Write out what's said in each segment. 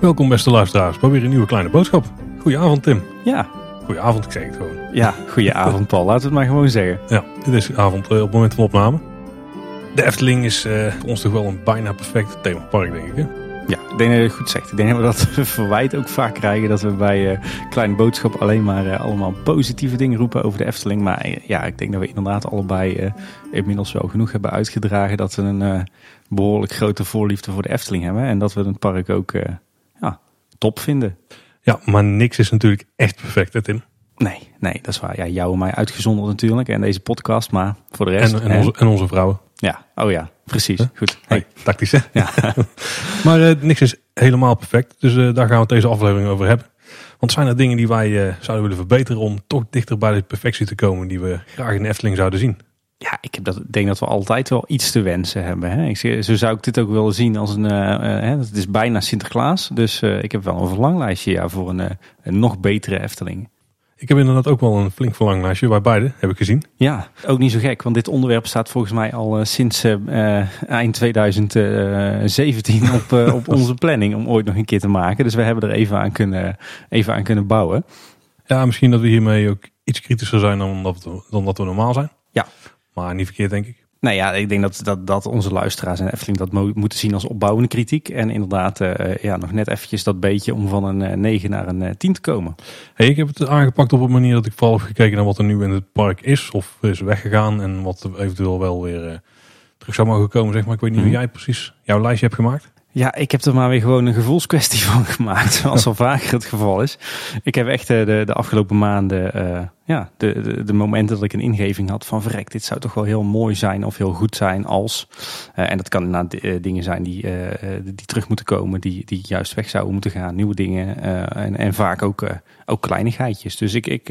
Welkom beste luisteraars weer een nieuwe kleine boodschap. Goedenavond Tim. Ja, Goedenavond, ik zeg het gewoon. ja goedenavond Paul. Laten we het maar gewoon zeggen. Ja, dit is avond eh, op het moment van opname. De Efteling is eh, voor ons toch wel een bijna perfect themapark denk ik hè? Ja, ik denk dat je het goed zegt. Ik denk dat we dat verwijt ook vaak krijgen. Dat we bij eh, Kleine Boodschap alleen maar eh, allemaal positieve dingen roepen over de Efteling. Maar eh, ja, ik denk dat we inderdaad allebei inmiddels wel genoeg hebben uitgedragen. Dat we een eh, behoorlijk grote voorliefde voor de Efteling hebben. En dat we het park ook ja, top vinden. Ja, maar niks is natuurlijk echt perfect hè Tim. Nee, nee, dat is waar. Ja, jou en mij uitgezonderd natuurlijk. En deze podcast. Maar voor de rest... En, en, hè? onze, en onze vrouwen. Ja, oh ja, precies. Goed. Hey, tactisch hè? Ja. Maar eh, niks is helemaal perfect. Dus eh, daar gaan we het deze aflevering over hebben. Want zijn er dingen die wij eh, zouden willen verbeteren om toch dichter bij de perfectie te komen die we graag in de Efteling zouden zien? Ja, ik heb dat, denk dat we altijd wel iets te wensen hebben. Hè? Ik, zo zou ik dit ook willen zien als een. hè, het is bijna Sinterklaas. Dus ik heb wel een verlanglijstje ja, voor een, een nog betere Efteling. Ik heb inderdaad ook wel een flink verlanglijstje bij beide, heb ik gezien. Ja, ook niet zo gek, want dit onderwerp staat volgens mij al eh, sinds eh, eh, eind 2017 op, op onze planning om ooit nog een keer te maken. Dus we hebben er even aan kunnen, even aan kunnen bouwen. Ja, misschien dat we hiermee ook iets kritischer zijn dan dat we, dan dat we normaal zijn. Ja. Maar niet verkeerd denk ik. Nou ja, ik denk dat, dat, dat onze luisteraars en Efteling dat mo- moeten zien als opbouwende kritiek. En inderdaad, eh, ja, nog net eventjes dat beetje om van een eh, 9 naar een eh, 10 te komen. Hey, ik heb het aangepakt op een manier dat ik vooral heb gekeken naar wat er nu in het park is of is weggegaan en wat eventueel wel weer eh, terug zou mogen komen. Zeg maar. Ik weet niet Mhm. hoe jij precies jouw lijstje hebt gemaakt. Ja, ik heb er maar weer gewoon een gevoelskwestie van gemaakt, zoals al vaker het geval is. Ik heb echt eh, de, de afgelopen maanden, eh, ja, de, de, momenten dat ik een ingeving had van verrek, dit zou toch wel heel mooi zijn of heel goed zijn als. eh, en dat kan inderdaad dingen zijn die, die terug moeten komen, die, die juist weg zouden moeten gaan, nieuwe dingen. en, en vaak ook, ook kleinigheidjes. Dus ik, ik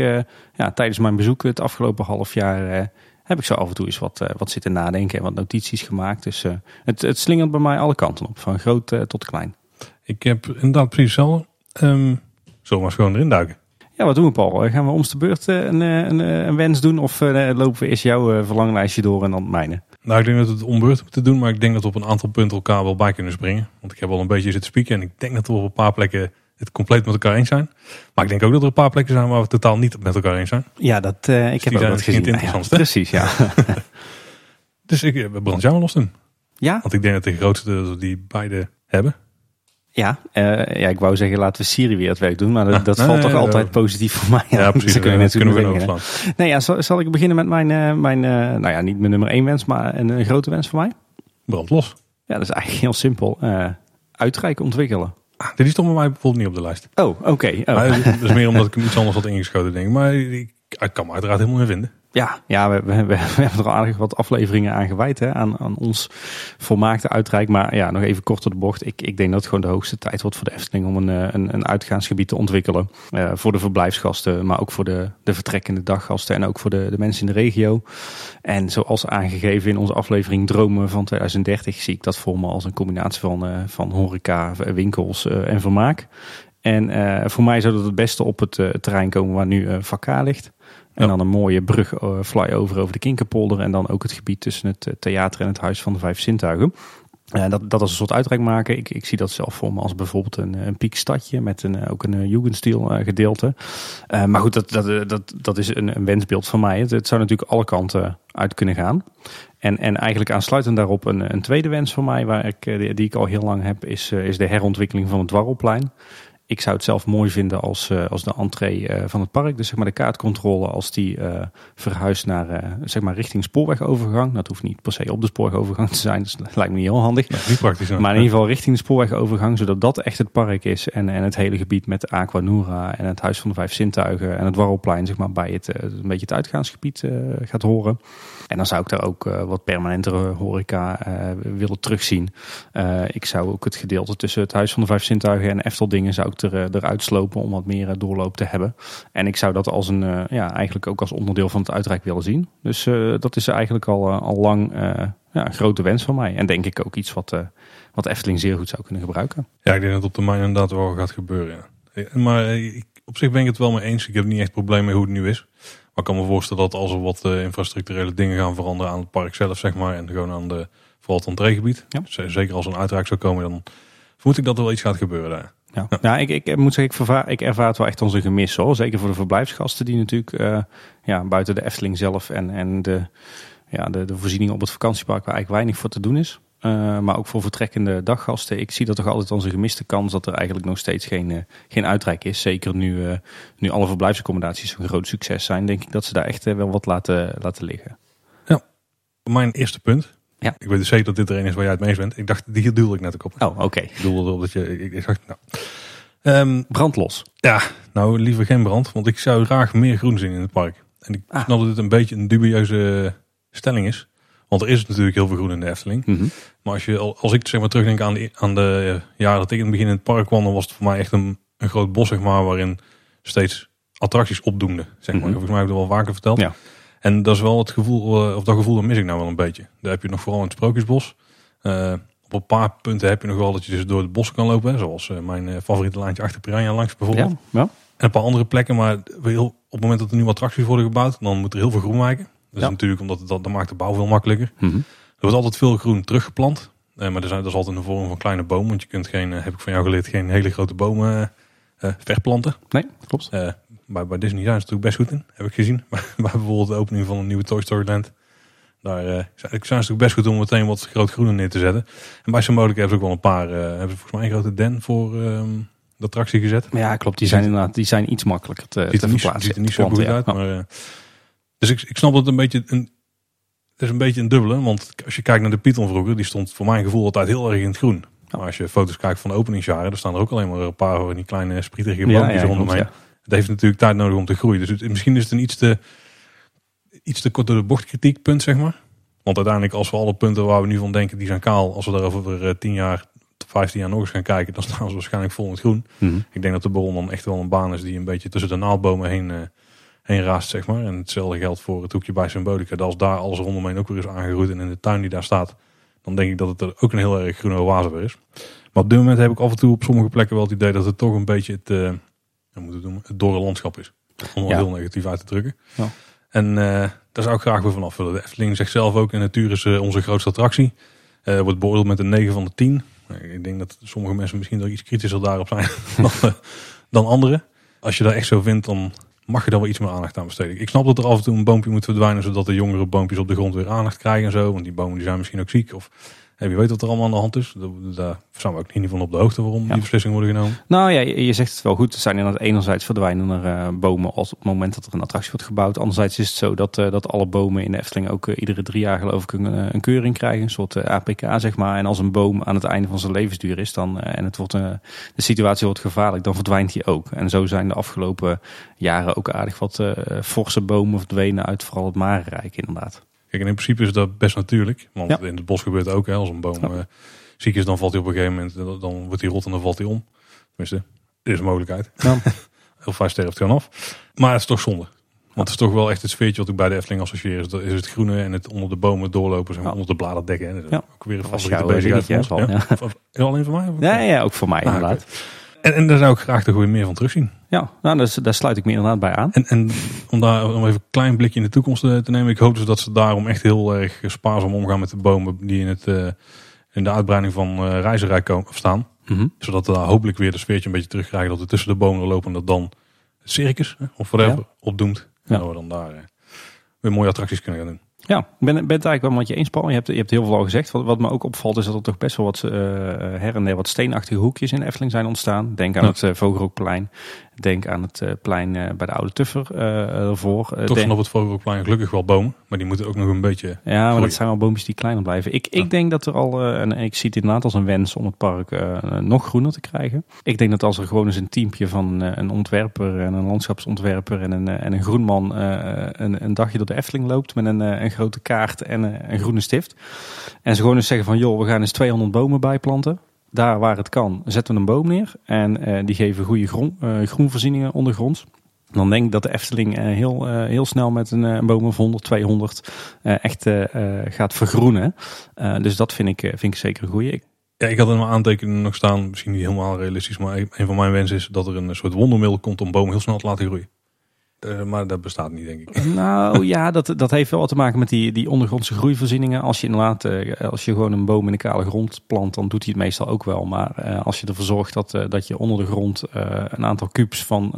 ja, tijdens mijn bezoek het afgelopen half jaar heb ik zo af en toe eens wat, eh, wat zitten nadenken en wat notities gemaakt. Dus eh, het, het slingert bij mij alle kanten op, van groot eh, tot klein. Ik heb inderdaad precies hetzelfde. Ehm zullen we maar gewoon erin duiken? Ja, wat doen we Paul? Gaan we om de beurt een, een, een wens doen of lopen we eerst jouw verlanglijstje door en dan mijne? Nou, ik denk dat we het ombeurt moeten doen, maar ik denk dat we op een aantal punten elkaar wel bij kunnen springen. Want ik heb al een beetje zitten spieken en ik denk dat we op een paar plekken het compleet met elkaar eens zijn. Maar ik denk ook dat er een paar plekken zijn waar we totaal niet met elkaar eens zijn. Ja, dat, eh, ik die heb ook misschien gezien. Ja, precies, ja. Dus ik eh, brand jou los doen. ja, Want ik denk dat de grootste die beide hebben. ja, eh, ja, ik wou zeggen laten we Siri weer het werk doen, maar dat, Ah, dat nee, valt toch nee, altijd nee. positief voor mij. Ja, precies. Dus dat net kunnen we hè. overslaan. Nee, ja, zal, zal ik beginnen met mijn, mijn eh, nou ja, niet mijn nummer één wens, maar een, een grote wens voor mij? Brand los. Ja, dat is eigenlijk heel simpel. Uitrijk ontwikkelen. Ah, dit is toch bij mij bijvoorbeeld niet op de lijst. Oh, oké. Oh. Dat is meer omdat ik hem iets anders had ingeschoten denk ik. Maar ik, ik kan me uiteraard helemaal in vinden. Ja, ja we, hebben er al aardig wat afleveringen aan gewijd. Hè, aan, aan ons volmaakte uitrijk. Maar ja, nog even kort door de bocht. Ik, ik denk dat het gewoon de hoogste tijd wordt voor de Efteling om een, eh, een, een uitgaansgebied te ontwikkelen. Eh, voor de verblijfsgasten, maar ook voor de, de vertrekkende daggasten. En ook voor de, de mensen in de regio. En zoals aangegeven in onze aflevering Dromen van 2030 zie ik dat voor me als een combinatie van, eh, van horeca, winkels en vermaak. En voor mij zou dat het beste op het terrein komen waar nu eh Vakka ligt. En dan een mooie brug eh, flyover over de Kinkerpolder. En dan ook het gebied tussen het eh, theater en het Huis van de Vijf Zintuigen. Eh, dat, dat als een soort uitrijk maken. Ik, ik zie dat zelf voor me als bijvoorbeeld een, een piekstadje met een, ook een Jugendstil gedeelte. Maar goed, dat, dat, dat, dat is een, een wensbeeld van mij. Het, het zou natuurlijk alle kanten uit kunnen gaan. En, en eigenlijk aansluitend daarop een, een tweede wens van mij, waar ik, die, die ik al heel lang heb, is, is de herontwikkeling van het Dwarrelplein. Ik zou het zelf mooi vinden als, eh, als de entree eh, van het park, dus zeg maar de kaartcontrole, als die eh, verhuist naar zeg maar richting spoorwegovergang. Dat hoeft niet per se op de spoorwegovergang te zijn, dus dat lijkt me niet heel handig. Niet praktisch. Maar in ieder geval richting de spoorwegovergang, zodat dat echt het park is. En, en het hele gebied met de Aquanura en het Huis van de Vijf Zintuigen en het Warrelplein, zeg maar, bij het, een beetje het uitgaansgebied gaat horen. En dan zou ik daar ook eh, wat permanentere horeca eh, willen terugzien. Eh, ik zou ook het gedeelte tussen het Huis van de Vijf Zintuigen en Efteldingen zou ik er, eruit slopen om wat meer doorloop te hebben. En ik zou dat als een, ja, eigenlijk ook als onderdeel van het uitrijk willen zien. Dus dat is eigenlijk al, al lang ja, een grote wens van mij. En denk ik ook iets wat, wat Efteling zeer goed zou kunnen gebruiken. Ja, ik denk dat het op termijn inderdaad wel gaat gebeuren. Maar ik, op zich ben ik het wel mee eens. Ik heb niet echt probleem mee hoe het nu is. Maar ik kan me voorstellen dat als er wat uh, infrastructurele dingen gaan veranderen aan het park zelf, zeg maar. En gewoon aan de, vooral het entreegebied. Ja. Zeker als er een uitraak zou komen, dan vermoed ik dat er wel iets gaat gebeuren daar. Ja, ja. ik, ik moet zeggen, ik, vervaar, ik ervaar het wel echt onze gemis hoor. Zeker voor de verblijfsgasten die natuurlijk uh, ja, buiten de Efteling zelf en, en de, ja, de, de voorzieningen op het vakantiepark waar eigenlijk weinig voor te doen is. Uh, maar ook voor vertrekkende daggasten. Ik zie dat toch altijd onze gemiste kans dat er eigenlijk nog steeds geen, uh, geen uitreik is. Zeker nu, uh, nu alle verblijfsaccommodaties een groot succes zijn, denk ik dat ze daar echt wel wat laten, laten liggen. Ja, mijn eerste punt. Ja. Ik weet dus zeker dat dit er een is waar jij het mee bent. Ik dacht, hier duwde ik net ook op. Oh, oké. Okay. Ik doelde erop dat je, ik, ik dacht, nou. Um, brandlos. Ja, nou liever geen brand, want ik zou graag meer groen zien in het park. En ik ah. snap dat het een beetje een dubieuze stelling is. Want er is natuurlijk heel veel groen in de Efteling. Mm -hmm. Maar als, je, als ik zeg maar terugdenk aan de, aan de jaren dat ik in het begin in het park kwam, dan was het voor mij echt een, een groot bos, zeg maar, waarin steeds attracties opdoenden. Zeg maar. Mm -hmm. Volgens mij heb ik wel vaker verteld. Ja. En dat is wel het gevoel, of dat gevoel dat mis ik nou wel een beetje. Daar heb je nog vooral in het Sprookjesbos. Uh, op een paar punten heb je nog wel dat je dus door het bos kan lopen. Zoals uh, mijn favoriete lijntje achter Piranha langs bijvoorbeeld. Ja, ja. En een paar andere plekken. Maar op het moment dat er nu attracties worden gebouwd, dan moet er heel veel groen wijken. Dat is natuurlijk omdat het, dat, dat maakt de bouw veel makkelijker. Mm -hmm. Er wordt altijd veel groen teruggeplant. Uh, maar er zijn, dat is altijd in de vorm van kleine bomen. Want je kunt geen, uh, heb ik van jou geleerd, geen hele grote bomen uh, verplanten. Nee, klopt. bij, bij Disney zijn ze natuurlijk best goed in, heb ik gezien. bij bijvoorbeeld de opening van een nieuwe Toy Story Land. Daar zijn ze natuurlijk best goed om meteen wat groot groen neer te zetten. En bij Symbolica hebben ze ook wel een paar, hebben ze volgens mij een grote den voor um, de attractie gezet. Ja, klopt. Die zijn inderdaad die zijn iets makkelijker te, te verplaatsen. Ziet er niet zo goed uit, maar... Dus ik, ik snap dat het een beetje een, het is een beetje een dubbele. Want als je kijkt naar de Python vroeger, die stond voor mijn gevoel altijd heel erg in het groen. Maar als je foto's kijkt van de openingsjaren, dan staan er ook alleen maar een paar van die kleine sprietige boompjes ja, ja. Het heeft natuurlijk tijd nodig om te groeien. Dus het, misschien is het een iets te, iets te kort door de bocht kritiekpunt, zeg maar. Want uiteindelijk, als we alle punten waar we nu van denken, die zijn kaal. Als we daar over 10 jaar, 15 jaar nog eens gaan kijken, dan staan ze waarschijnlijk vol in het groen. Mm -hmm. Ik denk dat de bron dan echt wel een baan is die een beetje tussen de naaldbomen heen... Heen raast, zeg maar. En hetzelfde geldt voor het hoekje bij Symbolica. Dat als daar alles rondomheen ook weer is aangegroeid en in de tuin die daar staat, dan denk ik dat het er ook een heel erg groene oase weer is. Maar op dit moment heb ik af en toe op sommige plekken wel het idee dat het toch een beetje het, uh, moet doen, het dorre landschap is. Om het ja. heel negatief uit te drukken. Ja. En uh, daar zou ik graag weer vanaf willen. De Efteling zegt zelf ook, in natuur is uh, onze grootste attractie. Uh, wordt beoordeeld met een 9 van de 10. Ik denk dat sommige mensen misschien er iets kritischer daarop zijn dan, dan anderen. Als je dat echt zo vindt, dan mag je daar wel iets meer aandacht aan besteden. Ik snap dat er af en toe een boompje moet verdwijnen, zodat de jongere boompjes op de grond weer aandacht krijgen en zo. Want die bomen die zijn misschien ook ziek. Of wie weet wat er allemaal aan de hand is. Daar zijn we ook in ieder geval op de hoogte waarom ja. die beslissingen worden genomen. Nou ja, je zegt het wel goed. Er zijn inderdaad enerzijds verdwijnen er uh, bomen als op het moment dat er een attractie wordt gebouwd. Anderzijds is het zo dat, uh, dat alle bomen in de Efteling ook uh, iedere drie jaar geloof ik een, een keuring krijgen. Een soort APK zeg maar. En als een boom aan het einde van zijn levensduur is dan, en het wordt, de situatie wordt gevaarlijk, dan verdwijnt hij ook. En zo zijn de afgelopen jaren ook aardig wat forse bomen verdwenen uit vooral het Marenrijk inderdaad. Kijk, en in principe is dat best natuurlijk. Want ja. in het bos gebeurt ook. Hè, als een boom ja. uh, ziek is, dan valt hij op een gegeven moment. Dan wordt hij rot en dan valt hij om. Tenminste, er is een mogelijkheid. Ja. Heel vaak sterft gewoon af. Maar het is toch zonde. Want het is toch wel echt het sfeertje wat ik bij de Efteling associeer. Is, dat is het groene en het onder de bomen doorlopen. Zeg maar, onder de bladeren En ja. ook weer een favoriete bezigheid van ons. Ja. Ja. Alleen voor mij? Ja, ja, ook voor mij ah, inderdaad. Okay. En, en daar zou ik graag toch weer meer van terugzien. Ja, nou, daar, daar sluit ik me inderdaad bij aan. En, en om daar om even een klein blikje in de toekomst te, te nemen. Ik hoop dus dat ze daarom echt heel erg spaarzaam omgaan met de bomen die in, het, uh, in de uitbreiding van uh, Reizenrijk komen, staan. Mm -hmm. Zodat we daar hopelijk weer de sfeertje een beetje terugkrijgen. Dat we tussen de bomen lopen en dat dan het circus of whatever ja. opdoemt. Ja. En dat we dan daar uh, weer mooie attracties kunnen gaan doen. Ja, ik ben, ben het eigenlijk wel met je eens, Paul. Je hebt, je hebt heel veel al gezegd. Wat, wat me ook opvalt is dat er toch best wel wat uh, her en der wat steenachtige hoekjes in Efteling zijn ontstaan. Denk aan ja. het uh, Vogelhoekplein. Denk aan het uh, plein bij de Oude Tuffer ervoor. Toch denk... van op het Vogelhoekplein gelukkig wel bomen. Maar die moeten ook nog een beetje Ja, maar groeien. dat zijn wel boompjes die kleiner blijven. Ik, ik denk dat er al, en ik zie het inderdaad als een wens om het park nog groener te krijgen. Ik denk dat als er gewoon eens een teampje van een ontwerper en een landschapsontwerper en een, en een groenman een, een dagje door de Efteling loopt met een, een grote kaart en een groene stift. En ze gewoon eens zeggen van joh, we gaan eens 200 bomen bijplanten. Daar waar het kan, zetten we een boom neer. En uh, die geven goede groen, uh, groenvoorzieningen ondergronds. Dan denk ik dat de Efteling uh, heel, heel snel met een, een boom of 100, 200 echt gaat vergroenen. dus dat vind ik, vind ik zeker een goede. Ja, ik had in mijn aantekeningen nog staan, misschien niet helemaal realistisch, maar een van mijn wensen is dat er een soort wondermiddel komt om bomen heel snel te laten groeien. Uh, maar dat bestaat niet, denk ik. Nou ja, dat, dat heeft wel wat te maken met die, die ondergrondse groeivoorzieningen. Als je inderdaad, uh, als je gewoon een boom in de kale grond plant, dan doet hij het meestal ook wel. Maar uh, als je ervoor zorgt dat, dat je onder de grond een aantal kubus van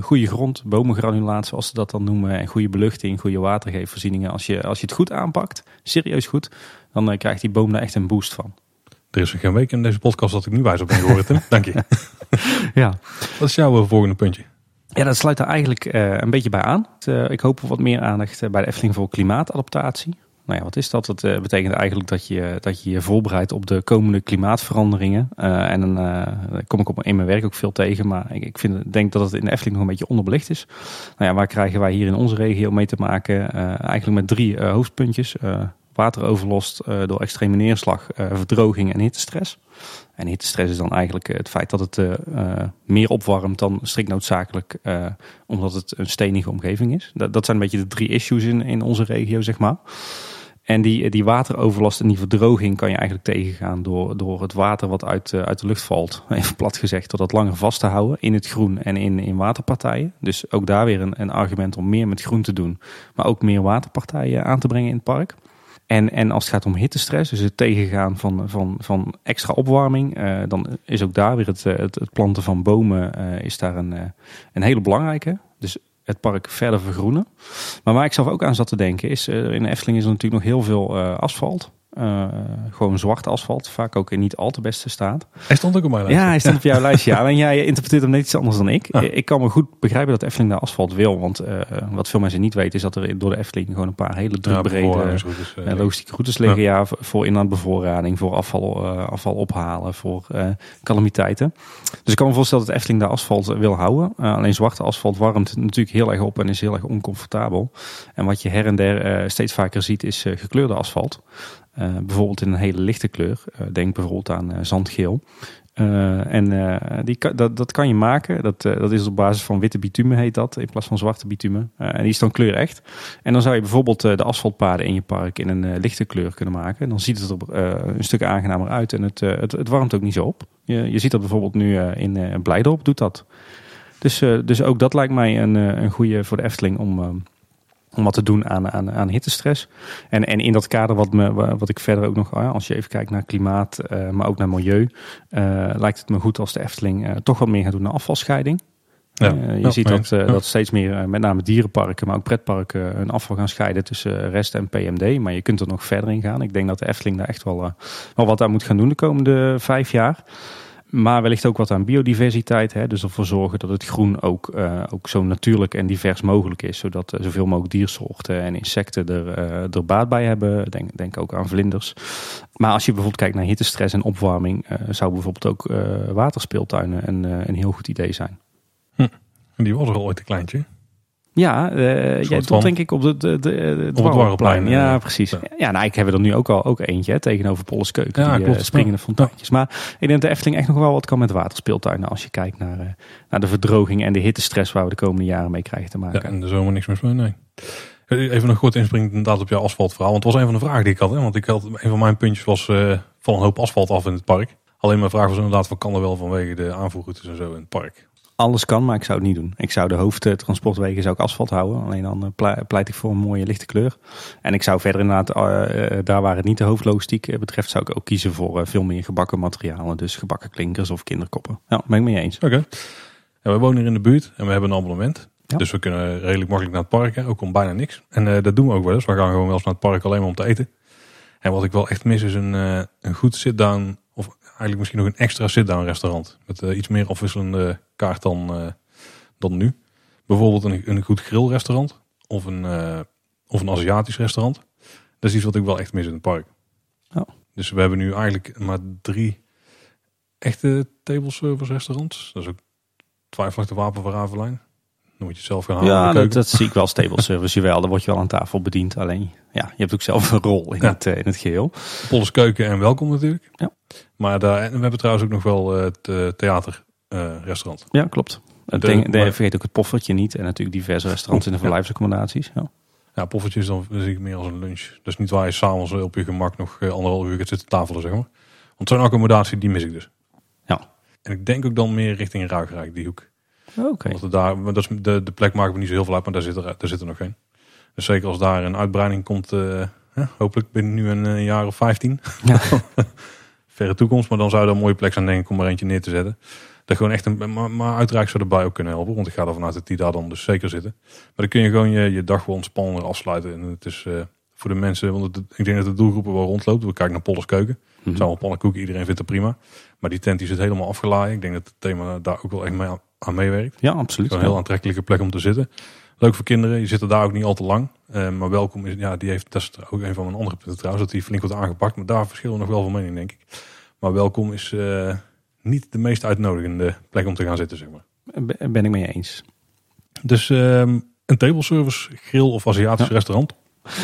goede grond, bomengranulaat zoals ze dat dan noemen, en goede beluchting, goede watergeefvoorzieningen. Als je, als je het goed aanpakt, serieus goed, dan krijgt die boom daar echt een boost van. Er is geen week in deze podcast dat ik nu wijs op ben geworden. Dank je. ja. Wat is jouw volgende puntje? Ja, dat sluit er eigenlijk uh, een beetje bij aan. Uh, ik hoop op wat meer aandacht bij de Efteling voor klimaatadaptatie. Nou ja, wat is dat? Dat betekent eigenlijk dat je, dat je je voorbereidt op de komende klimaatveranderingen. en dan kom ik op, in mijn werk ook veel tegen. Maar ik, ik vind, denk dat het in de Efteling nog een beetje onderbelicht is. Nou ja, waar krijgen wij hier in onze regio mee te maken? eigenlijk met drie hoofdpuntjes. Wateroverlast door extreme neerslag, verdroging en hittestress. En hittestress is dan eigenlijk het feit dat het uh, meer opwarmt dan strikt noodzakelijk, uh, omdat het een stenige omgeving is. Dat, dat zijn een beetje de drie issues in, in onze regio, zeg maar. En die, die wateroverlast en die verdroging kan je eigenlijk tegengaan door, door het water wat uit, uit de lucht valt, even plat gezegd, door dat langer vast te houden in het groen en in, in waterpartijen. Dus ook daar weer een, een argument om meer met groen te doen, maar ook meer waterpartijen aan te brengen in het park. En, en als het gaat om hittestress, dus het tegengaan van, van, van extra opwarming, uh, dan is ook daar weer het, eh, het, het planten van bomen uh, is daar een, een hele belangrijke. Dus het park verder vergroenen. Maar waar ik zelf ook aan zat te denken is, in Efteling is er natuurlijk nog heel veel asfalt. Uh, gewoon zwart asfalt, vaak ook in niet al te beste staat. Hij stond ook op mijn lijstje. Ja, hij stond op jouw lijstje. Alleen jij interpreteert hem net iets anders dan ik. Ah. Ik kan me goed begrijpen dat Efteling daar asfalt wil. Want uh, wat veel mensen niet weten is dat er door de Efteling gewoon een paar hele druk brede ja, logistieke routes liggen. Ja. ja voor inlaatbevoorrading, voor afval, uh, afval ophalen, voor calamiteiten. Dus ik kan me voorstellen dat Efteling daar asfalt wil houden. alleen zwarte asfalt warmt natuurlijk heel erg op en is heel erg oncomfortabel. En wat je her en der steeds vaker ziet is gekleurde asfalt. Uh, bijvoorbeeld in een hele lichte kleur. Uh, denk bijvoorbeeld aan uh, zandgeel. en die, dat, dat kan je maken. Dat, dat is op basis van witte bitumen heet dat. In plaats van zwarte bitumen. en die is dan kleur echt. En dan zou je bijvoorbeeld de asfaltpaden in je park in een lichte kleur kunnen maken. En dan ziet het er een stuk aangenamer uit. En het, het, het, warmt ook niet zo op. Je, je ziet dat bijvoorbeeld nu in Blijdorp doet dat. Dus, dus ook dat lijkt mij een, een goede voor de Efteling om om wat te doen aan, aan, aan hittestress. En, en in dat kader wat, me, wat ik verder ook nog, als je even kijkt naar klimaat, uh, maar ook naar milieu, uh, lijkt het me goed als de Efteling uh, toch wat meer gaat doen naar afvalscheiding. Ja, je ziet dat, dat steeds meer, met name dierenparken, maar ook pretparken, hun afval gaan scheiden tussen rest en PMD. Maar je kunt er nog verder in gaan. Ik denk dat de Efteling daar echt wel, wel wat aan moet gaan doen de komende vijf jaar. Maar wellicht ook wat aan biodiversiteit. Hè? Dus ervoor zorgen dat het groen ook, uh, ook zo natuurlijk en divers mogelijk is. Zodat uh, zoveel mogelijk diersoorten en insecten er, uh, er baat bij hebben. Denk, denk ook aan vlinders. Maar als je bijvoorbeeld kijkt naar hittestress en opwarming. zou bijvoorbeeld ook waterspeeltuinen een, een heel goed idee zijn. Hm. Die was er al ooit een kleintje. Ja, uh, jij doet denk ik op de, de, de, de Ja, precies. Ja. ja, nou, ik heb er nu ook al ook eentje tegenover Polles Keuken. Ja, die klopt, uh, springende fonteintjes. Maar ik denk dat de Efteling echt nog wel wat kan met waterspeeltuinen. Als je kijkt naar, uh, naar de verdroging en de hittestress waar we de komende jaren mee krijgen te maken. Ja, en de zomer niks meer mee, nee. Even nog kort inspringen inderdaad op jouw asfaltverhaal. Want het was een van de vragen die ik had. Hè? Want ik had, een van mijn puntjes was van een hoop asfalt af in het park. Alleen mijn vraag was inderdaad van kan er wel vanwege de aanvoerroutes en zo in het park alles kan, maar ik zou het niet doen. Ik zou de hoofdtransportwegen zou ik asfalt houden. Alleen dan eh, pleit ik voor een mooie lichte kleur. En ik zou verder inderdaad, uh, daar waar het niet de hoofdlogistiek betreft, zou ik ook kiezen voor veel meer gebakken materialen. Dus gebakken klinkers of kinderkoppen. Ja, ben ik mee eens. Oké. Okay. we wonen hier in de buurt en we hebben een abonnement. Dus we kunnen redelijk makkelijk naar het park, ook om bijna niks. En dat doen we ook wel eens. We gaan gewoon wel eens naar het park alleen maar om te eten. En wat ik wel echt mis is een, een goed sit-down eigenlijk misschien nog een extra sit-down restaurant. Met uh, iets meer afwisselende kaart dan, uh, dan nu. Bijvoorbeeld een, een goed grillrestaurant. Of een, uh, of een Aziatisch restaurant. Dat is iets wat ik wel echt mis in het park. Oh. Dus we hebben nu eigenlijk maar drie echte table service restaurants. Dat is ook twijfelachtig wapen voor Ravelijn moet je zelf gaan halen. Ja, dat, dat, zie ik wel. Stable service, jawel. Dan word je wel aan tafel bediend. Alleen, ja, je hebt ook zelf een rol in, het, uh, in het geheel. Polles Keuken en welkom natuurlijk. Ja. Maar daar, en we hebben trouwens ook nog wel uh, het uh, theaterrestaurant. ja, klopt. De, denk, de, vergeet ook het poffertje niet. En natuurlijk diverse restaurants in de verblijfsaccommodaties. Ja. Ja, poffertje is dan zie ik meer als een lunch. Dus niet waar je s'avonds op je gemak nog anderhalf uur gaat zitten tafelen, zeg maar. Want zo'n accommodatie, die mis ik dus. Ja. En ik denk ook dan meer richting Ruigrijk, die hoek. Oké. Het daar, dat is, de, de plek maakt me niet zo heel veel uit, maar daar zit er, daar zit er nog geen. Dus zeker als daar een uitbreiding komt, eh, ja, hopelijk binnen nu een, eh, jaar of 15. Ja. Verre toekomst, maar dan zou er een mooie plek zijn denk ik om er eentje neer te zetten. Dat gewoon echt een, maar, maar uiteraard zou erbij ook kunnen helpen, want ik ga ervan uit dat die daar dan dus zeker zitten. Maar dan kun je gewoon je, je dag gewoon ontspannender afsluiten. En het is eh, voor de mensen, want het- ik denk dat de doelgroepen wel rondloopt. We kijken naar Pollers Keuken. Het Mhm. zijn wel pannenkoeken, iedereen vindt het prima. Maar die tent die zit helemaal afgeladen. Ik denk dat het thema daar ook wel echt mee aan- meewerkt. Ja, absoluut. Zo'n heel aantrekkelijke plek om te zitten. Leuk voor kinderen. Je zit er daar ook niet al te lang. Eh, maar welkom is, ja, die heeft, dat is ook een van mijn andere punten trouwens, dat die flink wordt aangepakt. Maar daar verschillen we nog wel van mening, denk ik. Maar welkom is eh, niet de meest uitnodigende plek om te gaan zitten, zeg maar. Ben ik mee eens. Dus ehm, een table service, grill of Aziatisch Ja. restaurant.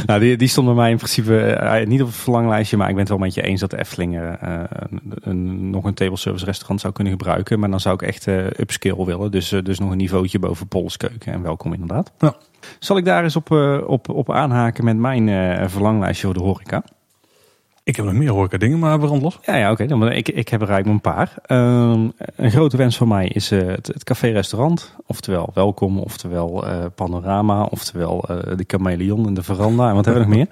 Nou, die, die stond bij mij in principe eh, niet op het verlanglijstje, maar ik ben het wel met je eens dat de Efteling eh, een, een- nog een table service restaurant zou kunnen gebruiken. Maar dan zou ik echt eh upscale willen, dus, eh, dus nog een niveautje boven Polles Keuken en welkom inderdaad. Ja. Zal ik daar eens op, eh, op, op aanhaken met mijn eh, verlanglijstje voor de horeca? Ik heb nog meer horeca dingen, maar brand los. Ja, ja oké. dan Ik, ik heb er eigenlijk een paar. Ehm, een grote wens van mij is eh, het, het café-restaurant. Oftewel Welkom, oftewel eh, Panorama, oftewel eh, de Chameleon en de Veranda. En wat hebben we nog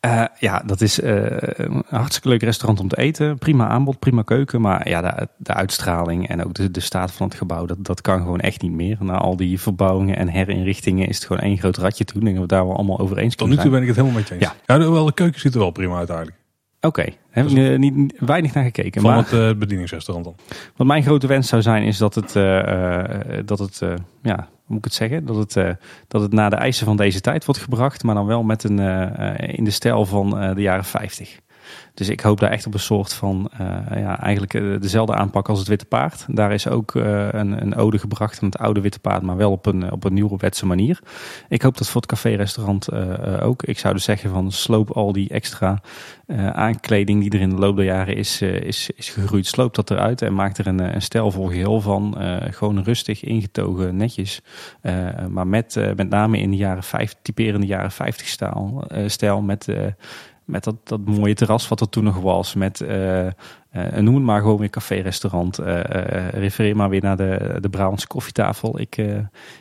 meer? Ja, dat is een hartstikke leuk restaurant om te eten. Prima aanbod, prima keuken. Maar ja, de, de uitstraling en ook de, de staat van het gebouw, dat, dat kan gewoon echt niet meer. Na al die verbouwingen en herinrichtingen is het gewoon één groot ratje toe. Ik denk dat we daar wel allemaal over eens Tot nu toe ben ik het helemaal met je eens. Ja. Ja, de, wel, de keuken ziet er wel prima uit eigenlijk. Oké, heb ik eh, niet, weinig naar gekeken. Van maar... het eh, bedieningsrestaurant dan. Wat mijn grote wens zou zijn, is dat het, eh, dat het ja, hoe moet ik het zeggen? Dat het, dat het naar de eisen van deze tijd wordt gebracht, maar dan wel met een, in de stijl van de jaren 50. Dus ik hoop daar echt op een soort van, eh, ja, eigenlijk eh, dezelfde aanpak als het Witte Paard. Daar is ook eh, een, een ode gebracht aan het oude Witte Paard, maar wel op een, op een nieuwerwetse manier. Ik hoop dat voor het café-restaurant ook. Ik zou dus zeggen van sloop al die extra aankleding die er in de loop der jaren is, is, is gegroeid. Sloop dat eruit en maak er een, een stijlvol geheel van. Gewoon rustig, ingetogen, netjes. Maar met, met name in de jaren 50, typerende jaren 50 stijl. stijl met, met dat, dat mooie terras wat er toen nog was. Met, eh, eh, noem het maar gewoon weer café-restaurant. Eh, refereer maar weer naar de, de Brabantse koffietafel. Ik,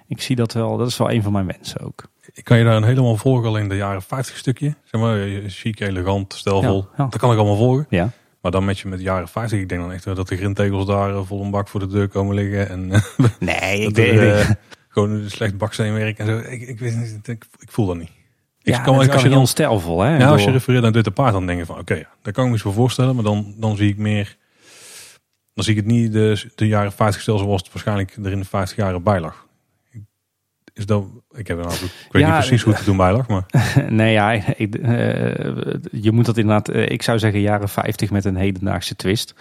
ik zie dat wel, dat is wel een van mijn wensen ook. Ik kan je daar een helemaal volgen al in de jaren 50 stukje. Zeg maar, chic, elegant, stijlvol. Ja, ja. Dat kan ik allemaal volgen. Ja, Maar dan met je met de jaren 50. Ik denk dan echt dat de grindtegels daar vol een bak voor de deur komen liggen. En nee, er, eh, gewoon een slecht baksteenwerk en zo. Ik, ik, weet niet, ik, ik voel dat niet. Ik ja, kan, als je dan stijlvol. Hè, Ja, als je refereert naar Witte Paard, dan denk je van oké, ja, daar kan ik me iets voor voorstellen. Maar dan, dan zie ik meer, dan zie ik het niet de, de jaren 50 stel zoals het waarschijnlijk er in de 50 jaren bij lag. Is dat, ik heb er nou, ik weet Ja, niet precies hoe het er toen bij lag, maar Nee, ja, ik, eh, je moet dat inderdaad, eh, ik zou zeggen jaren 50 met een hedendaagse twist.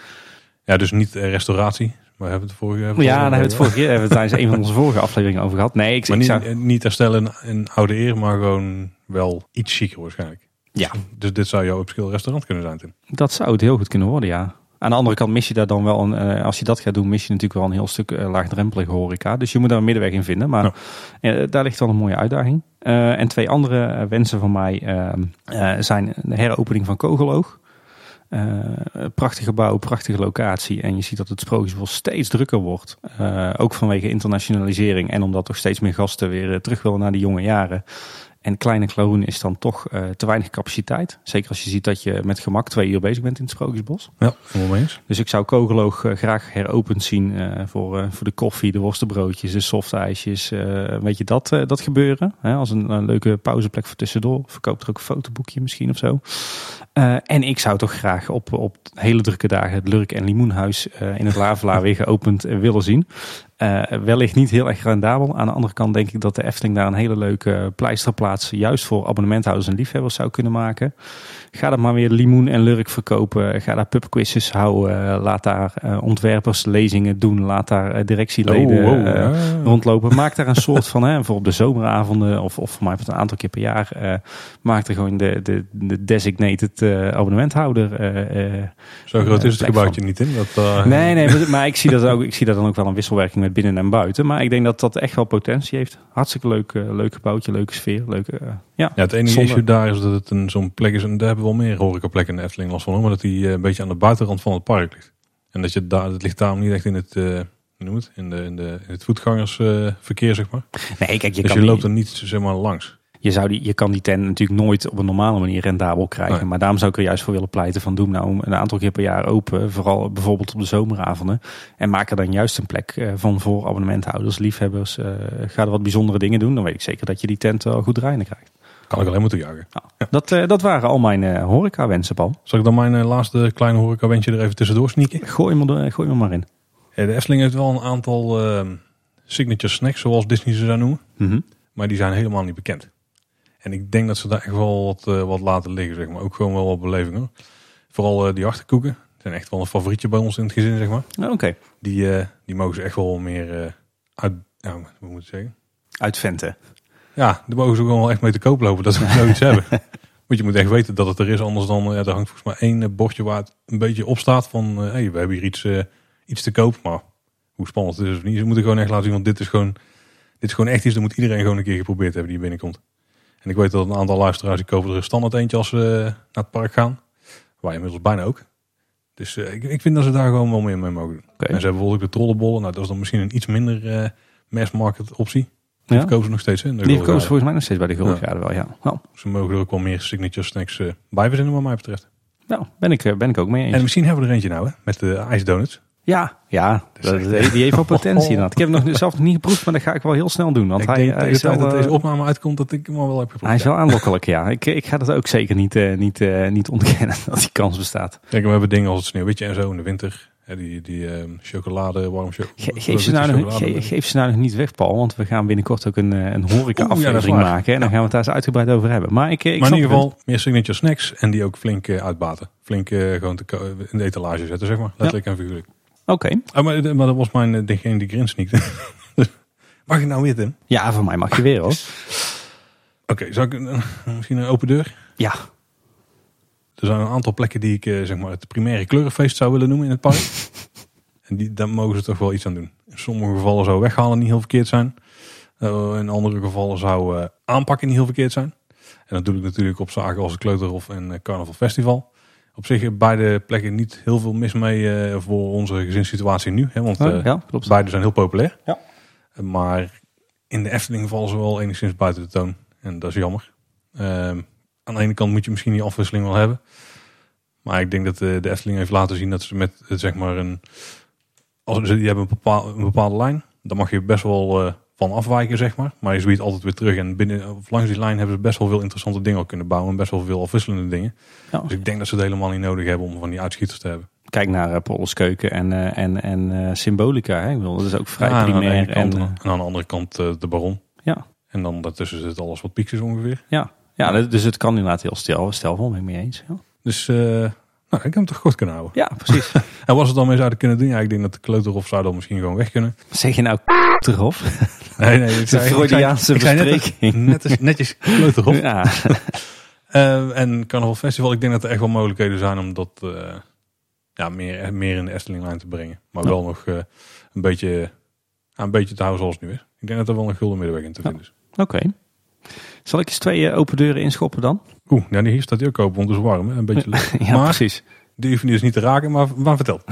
ja, dus niet eh, restauratie. Maar we hebben het vorige hebben Ja, daar hebben we het vorige keer, hebben we tijdens een van onze vorige afleveringen over gehad. Nee, ik, Maar ik niet, zou, eh, niet herstellen in oude eer, maar gewoon wel iets chiquer waarschijnlijk. ja, Dus dit zou jouw upscale restaurant kunnen zijn, dat zou het heel goed kunnen worden, ja. Aan de andere kant mis je daar dan wel, een, eh, als je dat gaat doen, mis je natuurlijk wel een heel stuk eh, laagdrempelige horeca. Dus je moet daar een middenweg in vinden. Maar eh, daar ligt wel een mooie uitdaging. En twee andere wensen van mij zijn de heropening van Kogeloog. Prachtig gebouw, prachtige locatie. En je ziet dat het Sprookjesbos steeds drukker wordt. Ook vanwege internationalisering. En omdat toch steeds meer gasten weer terug willen naar die jonge jaren. En Kleine Klaroen is dan toch eh, te weinig capaciteit. Zeker als je ziet dat je met gemak twee uur bezig bent in het Sprookjesbos. Ja, helemaal mee eens. Dus ik zou Kogeloog eh, graag heropend zien eh, voor, voor de koffie, de worstenbroodjes, de softijsjes. weet je dat, dat gebeuren? Hè? Als een, leuke pauzeplek voor tussendoor. Verkoopt er ook een fotoboekje misschien of zo. En ik zou toch graag op, op hele drukke dagen het Lurk en Limoenhuis in het Lavelaar weer geopend willen zien. Eh, wellicht niet heel erg rendabel. Aan de andere kant denk ik dat de Efteling daar een hele leuke pleisterplaats juist voor abonnementhouders en liefhebbers zou kunnen maken. Ga dat maar weer limoen en lurk verkopen. Ga daar pubquizzes houden. Laat daar eh, ontwerpers lezingen doen. Laat daar eh, directieleden Oh, wow, ja. rondlopen. Maak daar een soort van, hè, bijvoorbeeld de zomeravonden of, of voor mij een aantal keer per jaar. maak er gewoon de, de, de designated abonnementhouder. Zo groot is het gebouwtje niet in. Dat, Nee, nee, maar, maar ik zie dat ook. Ik zie daar dan ook wel een wisselwerking met binnen en buiten. Maar ik denk dat dat echt wel potentie heeft. Hartstikke leuk, uh, leuk gebouwtje, leuke sfeer. Leuke, uh, ja, ja, het enige issue daar is dat het een, zo'n plek is. En daar hebben we wel meer horecaplekken in de Efteling last van. Maar dat die een beetje aan de buitenrand van het park ligt. En dat je daar, het ligt daarom niet echt in het, noem het, in, de, in, de, in het voetgangersverkeer, zeg maar. Nee, kijk, je dus kan je loopt er niet zeg maar langs. Je, zou die, je kan die tent natuurlijk nooit op een normale manier rendabel krijgen. Maar daarom zou ik er juist voor willen pleiten van doe nou een aantal keer per jaar open. Vooral bijvoorbeeld op de zomeravonden. En maak er dan juist een plek van voor abonnementhouders, liefhebbers. Uh, ga er wat bijzondere dingen doen. Dan weet ik zeker dat je die tent wel goed draaiende krijgt. Kan ik alleen maar toejuichen. Nou, ja. dat, uh, dat waren al mijn uh, horeca wensen, Paul. Zal ik dan mijn laatste kleine horeca wensje er even tussendoor sneaken? Gooi me, er, gooi me maar in. Ja, de Efteling heeft wel een aantal ehm, signature snacks, zoals Disney ze zou noemen. Mm -hmm. Maar die zijn helemaal niet bekend. En ik denk dat ze daar echt wel wat, wat laten liggen, zeg maar. Ook gewoon wel wat beleving hoor. Vooral die achterkoeken. zijn echt wel een favorietje bij ons in het gezin, zeg maar. Oh, Oké. Okay. Die, die mogen ze echt wel meer uit, ja, hoe moet ik zeggen? Uitventen. Ja, daar mogen ze ook wel echt mee te koop lopen dat ze zoiets hebben. Want je moet echt weten dat het er is. Anders dan, ja, er hangt volgens mij één bordje waar het een beetje op staat van... Hey, we hebben hier iets, iets te koop. Maar hoe spannend het is of niet. Ze moeten gewoon echt laten zien, want dit is gewoon, dit is gewoon echt iets. Dat moet iedereen gewoon een keer geprobeerd hebben die binnenkomt. En ik weet dat een aantal luisteraars die kopen er een standaard eentje als ze naar het park gaan. Wij inmiddels bijna ook. Dus uh, ik, ik vind dat ze daar gewoon wel meer mee mogen doen. Okay. En ze hebben bijvoorbeeld ook de trollenbollen. Nou, dat is dan misschien een iets minder uh, mass market optie. Die Ja? verkopen ze nog steeds in. Die verkopen volgens mij nog steeds bij de Gulfjaren wel, ja. Nou, Ze mogen er ook wel meer signature snacks uh, bij verzinnen wat mij betreft. nou ben, ik, eh, ben ik ook mee eens. En misschien hebben we er eentje nou, hè, met de ijsdonuts. Ja, ja dat, echt- die heeft wel potentie inderdaad. Ik heb hem nog zelf nog niet geproefd, maar dat ga ik wel heel snel doen. Want ik hij, denk hij tegen is wel, dat eh, deze opname uitkomt, dat ik hem al wel heb geproefd. hij is ja. wel aanlokkelijk, ja. Ik, ik ga dat ook zeker niet, eh, niet, eh, niet ontkennen dat die kans bestaat. Kijk, we hebben dingen als het sneeuwwitje en zo in de winter. Hè, die die ehm, chocolade, warm cho Ge- geef, ze nou nog, ge- geef ze nou nog niet weg, Paul. Want we gaan binnenkort ook een, eh, een horeca Oeh, ja, dat is aflevering waar. maken. En dan gaan we het daar eens uitgebreid over hebben. Maar ik, eh, ik Maar in ieder het. geval meer signature snacks en die ook flink eh, uitbaten. Flink eh, gewoon te ko- in de etalage zetten, zeg maar. Letterlijk en figuurlijk. Oké. Oh, maar, maar dat was mijn eh, degene die grin sneakte. Mag ik nou weer, Tim? Ja, voor mij mag je weer hoor. Oké, zou ik een- misschien een open deur? Ja, Er zijn een aantal plekken die ik eh, zeg maar het primaire kleurenfeest zou willen noemen in het park. en die, daar mogen ze toch wel iets aan doen. In sommige gevallen zou weghalen niet heel verkeerd zijn. Eh, in andere gevallen zou eh, aanpakken niet heel verkeerd zijn. En dat doe ik natuurlijk op zaken als het Kleuterhof en eh, Carnaval Festival. Op zich beide plekken niet heel veel mis mee eh, voor onze gezinssituatie nu. Hè, want eh, ja klopt. beide zijn heel populair. Ja. Eh, Maar in de Efteling vallen ze wel enigszins buiten de toon. En dat is jammer. Ehm, aan de ene kant moet je misschien die afwisseling wel hebben. Maar ik denk dat eh, de Efteling heeft laten zien dat ze met zeg maar een. Als ze die hebben een bepaalde, een bepaalde lijn, dan mag je best wel eh, van afwijken, zeg maar. Maar je ziet altijd weer terug. En binnen, of langs die lijn hebben ze best wel veel interessante dingen al kunnen bouwen. En best wel veel afwisselende dingen. Ja. Dus ik denk dat ze het helemaal niet nodig hebben om van die uitschieters te hebben. Kijk naar uh, Keuken en, eh, en, en eh, Symbolica. Hè? Ik bedoel, dat is ook vrij Ja, aan de. En, kant, en aan de andere kant de Baron. Ja. En dan daartussen zit alles wat piekjes ongeveer. ja. ja, dus het kan inderdaad heel stel, stelvol, ben ik mee eens. Ja, Dus eh, nou, ik heb hem toch goed kunnen houden. ja precies. En wat ze dan mee zouden kunnen doen? Ja, ik denk dat de kleuterhof zou dan misschien gewoon weg kunnen. zeg je nou erop? Nee, nee, ik De zei, ik Freudiaanse zei, ik zei net, bespreking. netjes, netjes kleuterhof. Ja, Eh, en Carnaval Festival, ik denk dat er echt wel mogelijkheden zijn om dat eh, ja, meer, meer in de Eftelinglijn te brengen. Maar Ja. wel nog eh, een, beetje, een beetje te houden zoals het nu is. Ik denk dat er wel een gulden middenweg in te vinden is. oké. Zal ik eens twee eh, open deuren inschoppen dan? Oeh, ja, hier staat hij ook open, want het is warm. Hè? Een beetje licht. Ja, Maar- precies. Die hoef je dus niet te raken, maar, maar vertel.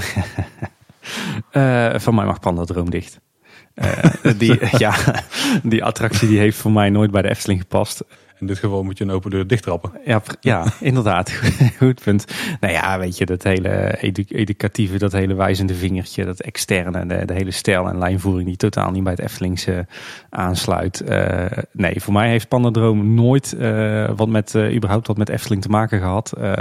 Eh, van mij mag Panda Droom dicht. Eh, die, ja, die attractie die heeft voor mij nooit bij de Efteling gepast. In dit geval moet je een open deur dichttrappen. Ja, ja inderdaad. Goed punt. Nou ja, weet je, dat hele edu- educatieve, dat hele wijzende vingertje, dat externe, de, de hele stijl en lijnvoering die totaal niet bij het Eftelingse aansluit. Eh, nee, voor mij heeft Pandadroom nooit eh, wat met, eh, überhaupt wat met Efteling te maken gehad. Eh,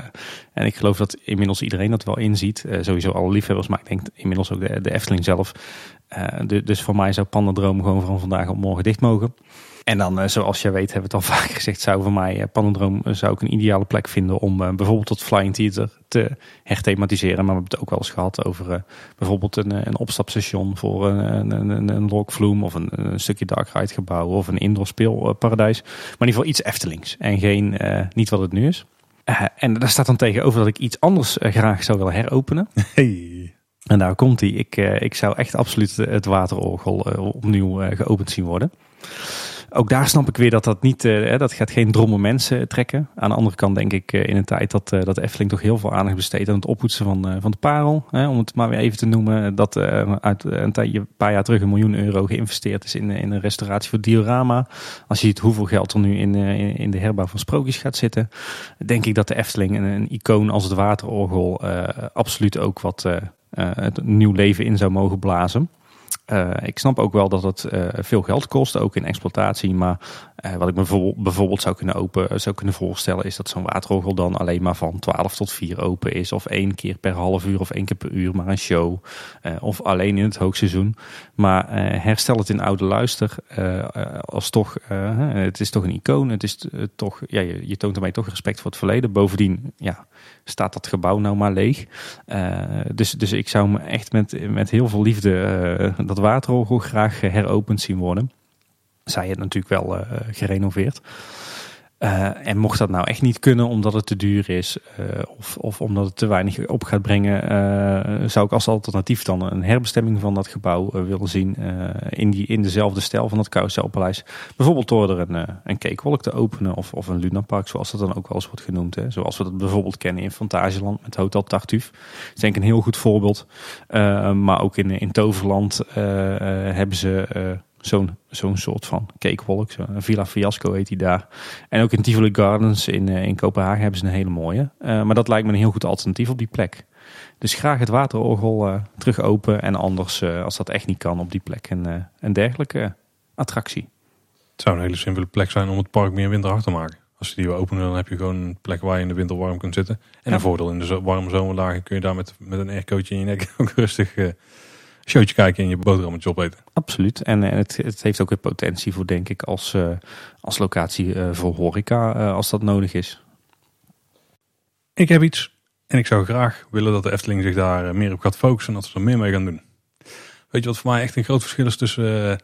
en ik geloof dat inmiddels iedereen dat wel inziet. Eh, sowieso alle liefhebbers, maar ik denk inmiddels ook de, de Efteling zelf. Eh, du- dus voor mij zou Pandadroom gewoon van vandaag op morgen dicht mogen. En dan, eh, zoals jij weet, hebben we het al vaak gezegd, zou voor mij eh, Panodroom eh, zou ik een ideale plek vinden om bijvoorbeeld tot Flying Theater te herthematiseren. Maar we hebben het ook wel eens gehad over bijvoorbeeld een, een opstapstation voor een, een, een, een lokvloem of een, een stukje dark ride gebouw of een indoor speelparadijs. Maar in ieder geval iets Eftelings en geen, niet wat het nu is. En daar staat dan tegenover dat ik iets anders graag zou willen heropenen. Hey. En daar komt hij. Ik, ik zou echt absoluut het waterorgel opnieuw geopend zien worden. Ook daar snap ik weer dat dat niet, uh, dat gaat geen dromme mensen trekken. Aan de andere kant denk ik uh, in een tijd dat, uh, dat Efteling toch heel veel aandacht besteedt aan het oppoetsen van, van de parel. om het maar weer even te noemen, dat uit een, tijdje, een paar jaar terug een miljoen euro geïnvesteerd is in, in een restauratie voor diorama. Als je ziet hoeveel geld er nu in, in, in de herbouw van sprookjes gaat zitten, denk ik dat de Efteling een, een icoon als het waterorgel absoluut ook wat nieuw leven in zou mogen blazen. Uh, ik snap ook wel dat het uh, veel geld kost, ook in exploitatie. Maar uh, wat ik me bijvoorbeeld zou kunnen, open, zou kunnen voorstellen, is dat zo'n waterorgel dan alleen maar van 12 tot 4 open is. Of één keer per half uur of één keer per uur, maar een show. of alleen in het hoogseizoen. Maar herstel het in oude luister als toch, het is toch een icoon. Het is toch, ja, je, je, toont ermee toch respect voor het verleden. Bovendien, ja, staat dat gebouw nou maar leeg. dus, dus ik zou me echt met, met heel veel liefde dat waterorgel graag heropend zien worden. Zij het natuurlijk wel uh, gerenoveerd. Uh, en mocht dat nou echt niet kunnen omdat het te duur is uh, of, of omdat het te weinig op gaat brengen, zou ik als alternatief dan een herbestemming van dat gebouw willen zien in, die, in dezelfde stijl van het Carouselpaleis. Bijvoorbeeld door er een, een te openen of, of een lunapark zoals dat dan ook wel eens wordt genoemd. Hè. Zoals we dat bijvoorbeeld kennen in Fantasieland met Hotel Tartuffe. Dat is denk ik een heel goed voorbeeld. maar ook in, in Toverland hebben ze zo'n zo'n soort van cakewalk. Zo, Villa Fiasco heet die daar. En ook in Tivoli Gardens in, uh, in Kopenhagen hebben ze een hele mooie. Uh, maar dat lijkt me een heel goed alternatief op die plek. Dus graag het waterorgel uh, terug open. En anders, als dat echt niet kan, op die plek een, een dergelijke attractie. Het zou een hele simpele plek zijn om het park meer winterachtig te maken. Als je die wil openen, dan heb je gewoon een plek waar je in de winter warm kunt zitten. En een voordeel, in de warme zomerdagen kun je daar met, met een aircootje in je nek ook rustig showtje kijken en je boterhammetje opeten. Absoluut. En, en het, het, heeft ook weer potentie voor, denk ik, als, uh, als locatie uh, voor horeca, uh, als dat nodig is. Ik heb iets en ik zou graag willen dat de Efteling zich daar meer op gaat focussen en dat ze er meer mee gaan doen. Weet je wat voor mij echt een groot verschil is tussen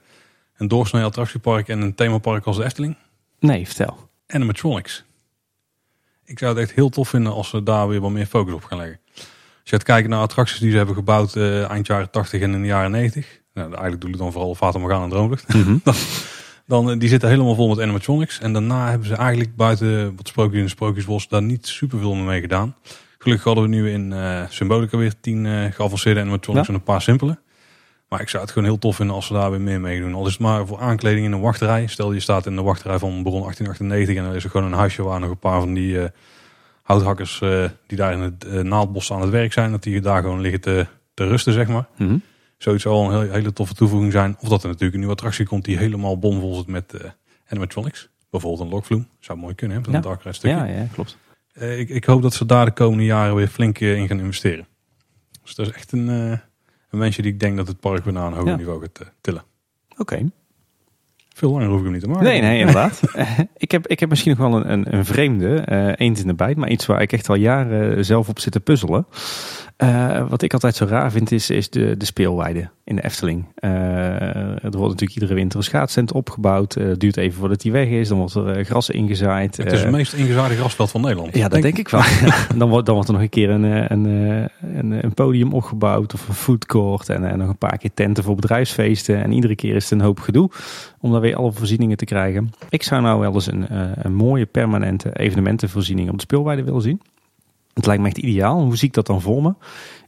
een doorsnee attractiepark en een themapark als de Efteling? Nee, vertel. Animatronics. Ik zou het echt heel tof vinden als ze daar weer wat meer focus op gaan leggen. Als je gaat kijken naar attracties die ze hebben gebouwd uh, eind jaren 80 en in de jaren 90. Nou, eigenlijk doe ik dan vooral Fata Morgana en Droomlucht. Mm dan, dan, eh, die zitten helemaal vol met animatronics. En daarna hebben ze eigenlijk buiten wat sprookjes in de Sprookjesbos daar niet super veel mee gedaan. Gelukkig hadden we nu in uh, Symbolica weer tien uh, geavanceerde animatronics en een paar simpele. Maar ik zou het gewoon heel tof vinden als ze daar weer meer mee doen. Al is het maar voor aankleding in een wachtrij. Stel je staat in de wachtrij van Bron 1898 en dan is er gewoon een huisje waar nog een paar van die houthakkers uh, die daar in het uh, naaldbos aan het werk zijn, dat die daar gewoon liggen te, te rusten, zeg maar. Mm -hmm. Zoiets zal een hele, hele toffe toevoeging zijn. Of dat er natuurlijk een nieuwe attractie komt die helemaal bomvol zit met uh, animatronics. Bijvoorbeeld een lokvloem. Zou mooi kunnen, hè? Een dark stukje. Ja, ja, klopt. ik, ik hoop dat ze daar de komende jaren weer flink in gaan investeren. Dus dat is echt een, een mensje die ik denk dat het park weer naar een hoger niveau gaat tillen. Oké. Veel langer hoef ik hem niet te maken. Nee, nee, inderdaad. ik, heb, ik heb misschien nog wel een, een, een vreemde, uh, eens in de bijt, maar iets waar ik echt al jaren zelf op zit te puzzelen. Uh, wat ik altijd zo raar vind is, is de, de speelweide in de Efteling. Uh, er wordt natuurlijk iedere winter een schaatscent opgebouwd. Uh, het duurt even voordat die weg is. Dan wordt er gras ingezaaid. Het is het meest ingezaaide grasveld van Nederland. Ja, dat denk, ik wel. dan, wordt, dan wordt er nog een keer een, een, een, een podium opgebouwd of een foodcourt. En, en nog een paar keer tenten voor bedrijfsfeesten. En iedere keer is het een hoop gedoe om daar weer alle voorzieningen te krijgen. Ik zou nou wel eens een, een mooie permanente evenementenvoorziening op de speelweide willen zien. Het lijkt me echt ideaal. Hoe zie ik dat dan voor me?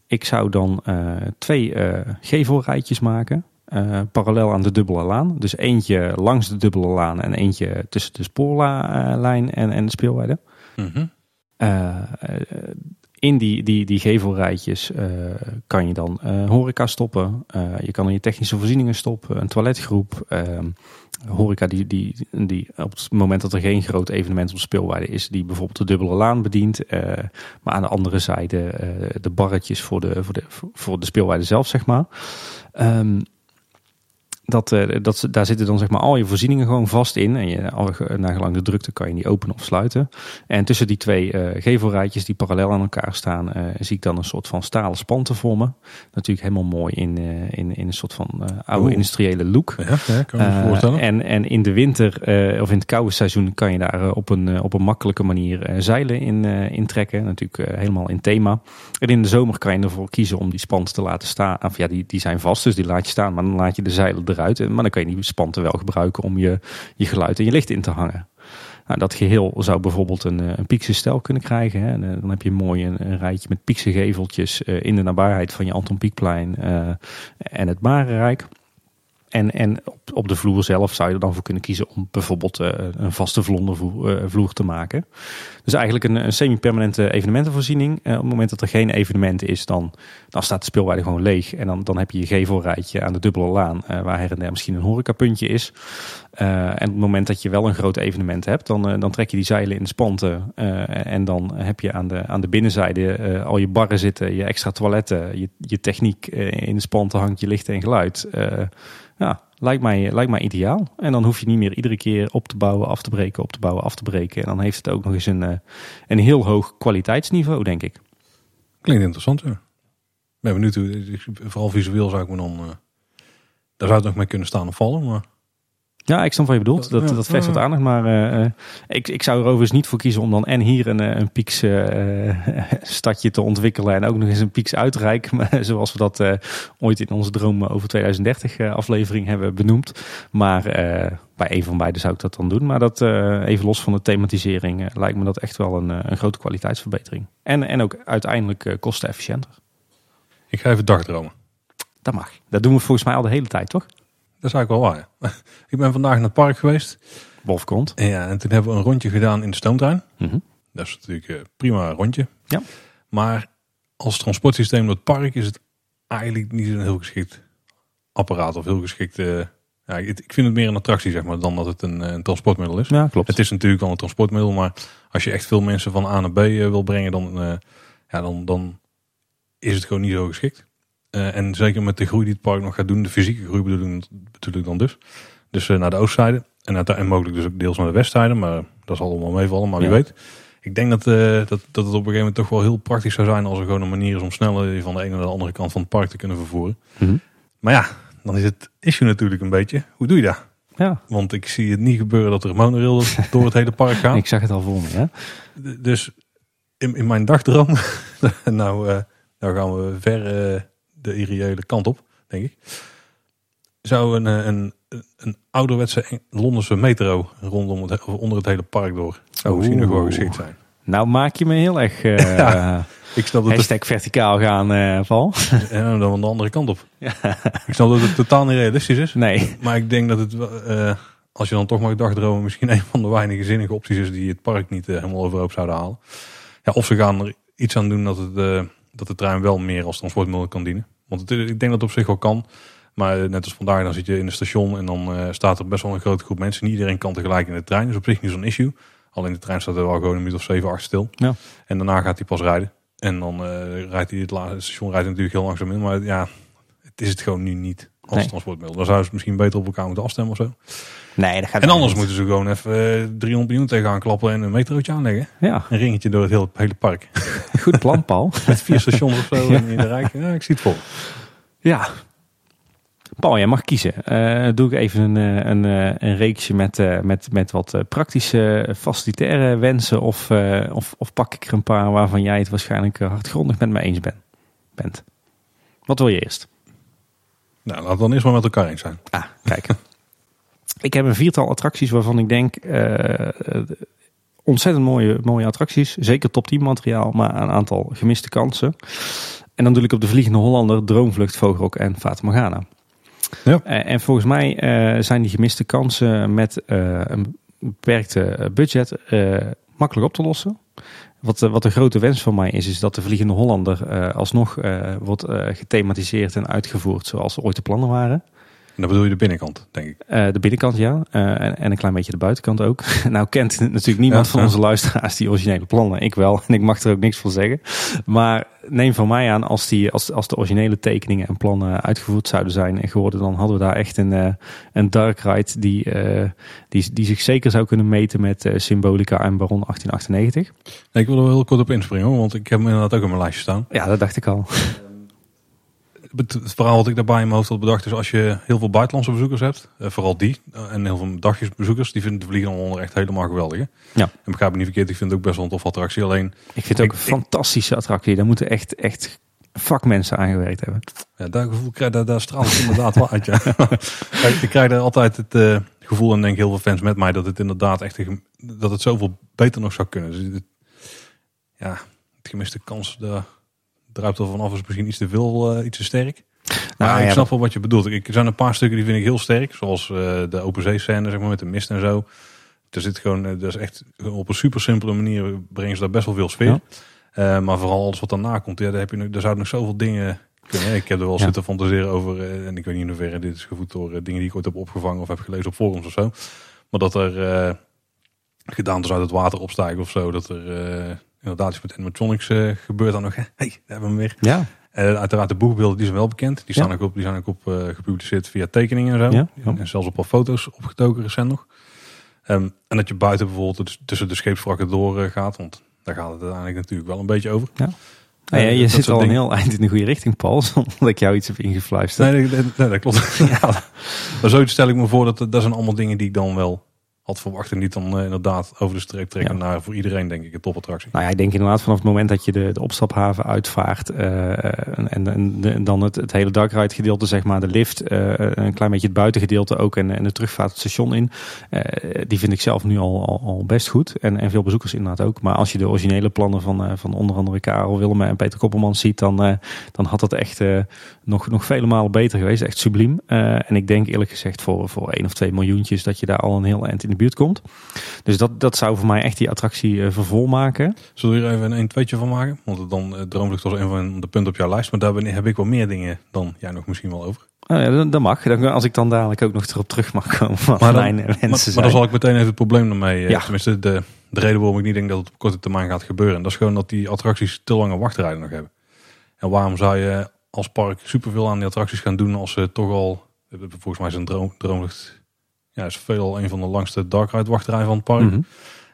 Ik zou dan uh, twee uh, gevelrijtjes maken. Uh, parallel aan de dubbele laan. Dus eentje langs de dubbele laan en eentje tussen de spoorlijn en, en de speelweide. Mm -hmm. in die, die, die gevelrijtjes kan je dan horeca stoppen. je kan in je technische voorzieningen stoppen. Een toiletgroep. Ehm, horeca die, die, die op het moment dat er geen groot evenement op speelwaarde is, die bijvoorbeeld de dubbele laan bedient. Uh, maar aan de andere zijde uh, de barretjes voor de, voor de, voor de speelwaarde zelf, zeg maar. Um, dat, uh, dat, daar zitten dan zeg maar al je voorzieningen gewoon vast in. En je, nagelang de drukte kan je die openen of sluiten. En tussen die twee uh, gevelrijtjes die parallel aan elkaar staan, uh, zie ik dan een soort van stalen spanten vormen. Natuurlijk helemaal mooi in, in, in een soort van oude Oeh. industriële look. Ja, kan me voorstellen. En, en in de winter of in het koude seizoen kan je daar op, een, op een makkelijke manier zeilen in, in trekken. Natuurlijk helemaal in thema. En in de zomer kan je ervoor kiezen om die spanten te laten staan. Of ja, die, die zijn vast, dus die laat je staan. Maar dan laat je de zeilen eruit. Maar dan kan je die spanten wel gebruiken om je, je geluid en je licht in te hangen. Nou, dat geheel zou bijvoorbeeld een, eh, een stel kunnen krijgen. Hè. En, dan heb je mooi een, rijtje met piekse geveltjes uh, in de nabijheid van je Anton Pieckplein en het Marenrijk. En, en op, op de vloer zelf zou je er dan voor kunnen kiezen om bijvoorbeeld uh, een vaste vlondervloer uh, te maken. Dus eigenlijk een, een semi-permanente evenementenvoorziening. Uh, op het moment dat er geen evenement is, dan, dan staat de speelweide gewoon leeg. En dan, dan heb je je gevelrijtje aan de dubbele laan, waar her en der misschien een horecapuntje is. en op het moment dat je wel een groot evenement hebt, dan, dan trek je die zeilen in de spanten. en dan heb je aan de, aan de binnenzijde al je barren zitten, je extra toiletten, je, je techniek in de spanten hangt, je licht en geluid. Ja, lijkt mij, lijkt mij ideaal. En dan hoef je niet meer iedere keer op te bouwen, af te breken, op te bouwen, af te breken. En dan heeft het ook nog eens een, eh, een heel hoog kwaliteitsniveau, denk ik. Klinkt interessant, ja. Ben benieuwd vooral visueel zou ik me dan, uh, daar zou het nog mee kunnen staan of vallen, maar... Ja, ik snap wat je bedoelt. Dat, dat verst wat aandacht. Maar uh, ik, ik zou er overigens niet voor kiezen om dan en hier een, een Pieks uh, stadje te ontwikkelen. En ook nog eens een Pieks uitrijk. Zoals we dat uh, ooit in onze droom over 2030 aflevering hebben benoemd. Maar bij een van beide zou ik dat dan doen. Maar dat even los van de thematisering lijkt me dat echt wel een, een grote kwaliteitsverbetering. En, en ook uiteindelijk kostenefficiënter. Ik ga even dagdromen. Dat mag. Dat doen we volgens mij al de hele tijd, toch? Dat is eigenlijk wel waar. ik ben vandaag naar het park geweest. Wolfkont. En ja, en toen hebben we een rondje gedaan in de stoomtuin. Mm Dat is natuurlijk een prima rondje. Ja. Maar als transportsysteem door het park is het eigenlijk niet een heel geschikt apparaat of heel geschikt. Uh, ja, ik vind het meer een attractie zeg maar dan dat het een, een, transportmiddel is. Ja, klopt. Het is natuurlijk wel een transportmiddel, maar als je echt veel mensen van A naar B uh, wil brengen, dan, ja, dan, dan is het gewoon niet zo geschikt. Uh, en zeker met de groei die het park nog gaat doen, de fysieke groei bedoel ik, bedoel ik dan dus. Dus uh, naar de oostzijde en, en mogelijk dus ook deels naar de westzijde, maar dat zal allemaal meevallen, maar wie weet. Ik denk dat, uh, dat, dat het op een gegeven moment toch wel heel praktisch zou zijn als er gewoon een manier is om sneller van de ene naar de andere kant van het park te kunnen vervoeren. Mm -hmm. Maar ja, dan is het issue natuurlijk een beetje, hoe doe je dat? Ja. Want ik zie het niet gebeuren dat er monorail door het hele park gaat. ik zag het al voor me, ja. Dus in, in mijn dagdroom, nou, nou gaan we ver de irreële kant op, denk ik. Zou een, eh, een, een ouderwetse Londense metro rondom het, onder het hele park door zou misschien nog wel geschikt zijn. Nou maak je me heel erg uh, ja, ik snap dat hashtag het... verticaal gaan, uh, Val. En dan de andere kant op. Ja. Ik snap dat het totaal niet realistisch is. Nee. Maar ik denk dat het, uh, als je dan toch mag dagdromen, misschien een van de weinige zinnige opties is die het park niet helemaal overhoop zouden halen. Ja, of ze gaan er iets aan doen dat het dat de trein wel meer als transportmiddel kan dienen. Want het, ik denk dat het op zich wel kan. Maar net als vandaag, dan zit je in het station en dan uh, staat er best wel een grote groep mensen. Niet iedereen kan tegelijk in de trein. Dus op zich niet zo'n issue. Alleen de trein staat er wel gewoon een minuut of 7, 8 stil. Ja. En daarna gaat hij pas rijden. En dan uh, rijdt hij het, laatste station rijdt natuurlijk heel langzaam in. Maar ja, het is het gewoon nu niet als nee. transportmiddel. Dan zouden ze misschien beter op elkaar moeten afstemmen of zo. Nee, dat gaat En anders moeten ze gewoon even uh, 300 miljoen tegenaan klappen en een metrootje aanleggen. Ja. Een ringetje door het hele, hele park. Goed plan, Paul. Met vier stations of zo in de Rijk. Ja, ik zie het vol. Ja. Paul, jij mag kiezen. Uh, doe ik even een, een, een reeksje met, uh, met, met wat praktische facilitaire wensen. Of, of, of pak ik er een paar waarvan jij het waarschijnlijk hardgrondig met me eens ben, bent. Wat wil je eerst? Nou, laten we dan eerst maar met elkaar eens zijn. Ah, kijk. ik heb een viertal attracties waarvan ik denk... ontzettend mooie, mooie attracties. Zeker top 10 materiaal, maar een aantal gemiste kansen. En dan doe ik op de Vliegende Hollander, Droomvlucht, Vogelrok en Fata Morgana. Ja. en volgens mij uh, zijn die gemiste kansen met een beperkte budget makkelijk op te lossen. Wat, wat de grote wens van mij is, is dat de Vliegende Hollander alsnog wordt gethematiseerd en uitgevoerd zoals ooit de plannen waren. En dan bedoel je de binnenkant, denk ik. Uh, de binnenkant, ja. Uh, en, en, een klein beetje de buitenkant ook. nou kent natuurlijk niemand Ja, van ja. onze luisteraars die originele plannen. Ik wel. En ik mag er ook niks van zeggen. Maar neem van mij aan, als, die, als, als de originele tekeningen en plannen uitgevoerd zouden zijn geworden, dan hadden we daar echt een, uh, een dark ride die, die, die zich zeker zou kunnen meten met Symbolica en Baron 1898. Nee, ik wil er wel heel kort op inspringen, hoor, want ik heb hem inderdaad ook op mijn lijstje staan. Ja, dat dacht ik al. Het verhaal wat ik daarbij in mijn hoofd had bedacht is als je heel veel buitenlandse bezoekers hebt, eh, vooral die, eh, en heel veel dagjesbezoekers, die vinden de vliegen onder echt helemaal geweldig. Hè? Ja. En begrijp me niet verkeerd, ik vind het ook best wel een tof attractie. Alleen, Ik vind het ook Ik- een fantastische attractie. Daar moeten echt, echt vakmensen aan gewerkt hebben. ja, dat gevoel krijg, daar, daar straalt inderdaad wel uit. Ja. Ik krijg er altijd het eh, gevoel, en denk heel veel fans met mij, dat het inderdaad echt, een dat het zoveel beter nog zou kunnen. Dus ja, het gemiste kans, daar druipt er vanaf, is misschien iets te veel, eh, iets te sterk. Maar Nou, ik snap wel wat je bedoelt. Ik, er zijn een paar stukken die vind ik heel sterk. Zoals eh, de open zee scène, zeg maar, met de mist en zo. Er zit gewoon, eh, dat is echt op een super simpele manier brengen ze daar best wel veel sfeer. Ja. Maar vooral alles wat daarna komt, ja, daar, heb je, daar zouden nog zoveel dingen kunnen. Ik heb er wel Ja. zitten fantaseren over, en ik weet niet in hoeverre dit is gevoed door dingen die ik ooit heb opgevangen of heb gelezen op forums of zo. Maar dat er eh gedaan uit het water opstijgen of zo. Dat er inderdaad iets met animatronics eh, gebeurt dan nog. Hé, hey, daar hebben we hem weer. Ja, Eh, uiteraard de boegbeelden die zijn wel bekend. Die staan Ja. ook op, die zijn ook op eh, gepubliceerd via tekeningen en zo. Ja, ja. En zelfs op wat foto's opgetoken recent nog. Ehm, en dat je buiten bijvoorbeeld dus tussen de scheepswrakken door gaat. Want daar gaat het uiteindelijk natuurlijk wel een beetje over. Nou ja, je zit al een heel eind in de goede richting, Paul. Zonder dat ik jou iets heb ingefluisterd. Nee, nee, nee, nee, dat klopt. Maar zoiets stel ik me voor dat dat zijn allemaal dingen die ik dan wel had verwacht. En niet dan eh, inderdaad over de streep trekken Ja. naar voor iedereen denk ik een topattractie. Nou ja, ik denk inderdaad vanaf het moment dat je de, de opstaphaven uitvaart eh, en, en, en dan het, het hele darkride gedeelte, zeg maar, de lift, eh, een klein beetje het buitengedeelte ook en, en de terugvaart het station in, die vind ik zelf nu al, al, al best goed. En, en veel bezoekers inderdaad ook. Maar als je de originele plannen van, van onder andere Karel Willem en Peter Koppelman ziet, dan, dan had dat echt nog, nog vele malen beter geweest. Echt subliem. En ik denk eerlijk gezegd voor, voor één of twee miljoentjes dat je daar al een heel eind in de buurt komt. Dus dat, dat zou voor mij echt die attractie eh, vervol maken. Zullen we er even een 1 tweetje van maken? Want dan uh, Droomvlucht was een van de punten op jouw lijst. Maar daar ben- heb ik wel meer dingen dan jij nog misschien wel over. Ja, dat, mag. Dan, als ik dan dadelijk ook nog erop terug mag komen. Wat Maar dan- mijn eh, Maar, zijn. dan zal ik meteen even het probleem ermee. eh, Ja. Tenminste, de, de reden waarom ik niet denk dat het op korte termijn gaat gebeuren. En dat is gewoon dat die attracties te lange wachtrijden nog hebben. En waarom zou je als park superveel aan die attracties gaan doen als ze toch al... Volgens mij is een droom, Droomvlucht... Ja, is veelal een van de langste dark ride wachtrijen van het park. Mhm.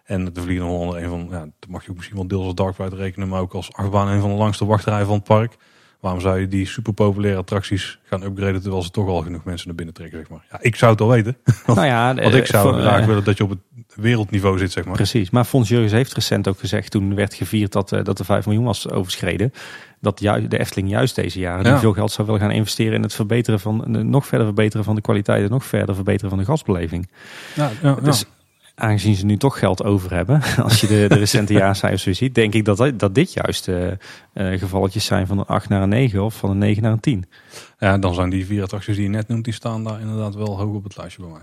En de Vliegende Hollander, een van, ja, dat mag je ook misschien wel deels als dark ride rekenen, maar ook als achtbaan een van de langste wachtrijen van het park. Waarom zou je die super populaire attracties gaan upgraden terwijl ze toch al genoeg mensen naar binnen trekken, zeg maar. Ja, ik zou het wel weten. Nou ja, Want eh, ik zou voor- graag eh, willen dat je op het wereldniveau zit, zeg maar. Precies. Maar Fons Jurgens heeft recent ook gezegd, toen werd gevierd dat, eh, dat de 5 miljoen was overschreden, dat ju- de Efteling juist deze jaren Ja. veel geld zou willen gaan investeren in het verbeteren van, nog verder verbeteren van de kwaliteit en nog verder verbeteren van de gastbeleving. Ja, ja, Dus aangezien ze nu toch geld over hebben, als je de, de recente jaarcijfers weer ziet, denk ik dat, dat dit juist eh, gevalletjes zijn van een 8 naar een 9 of van een 9 naar een 10. ja, dan zijn die vier attracties die je net noemt, die staan daar inderdaad wel hoog op het lijstje bij mij.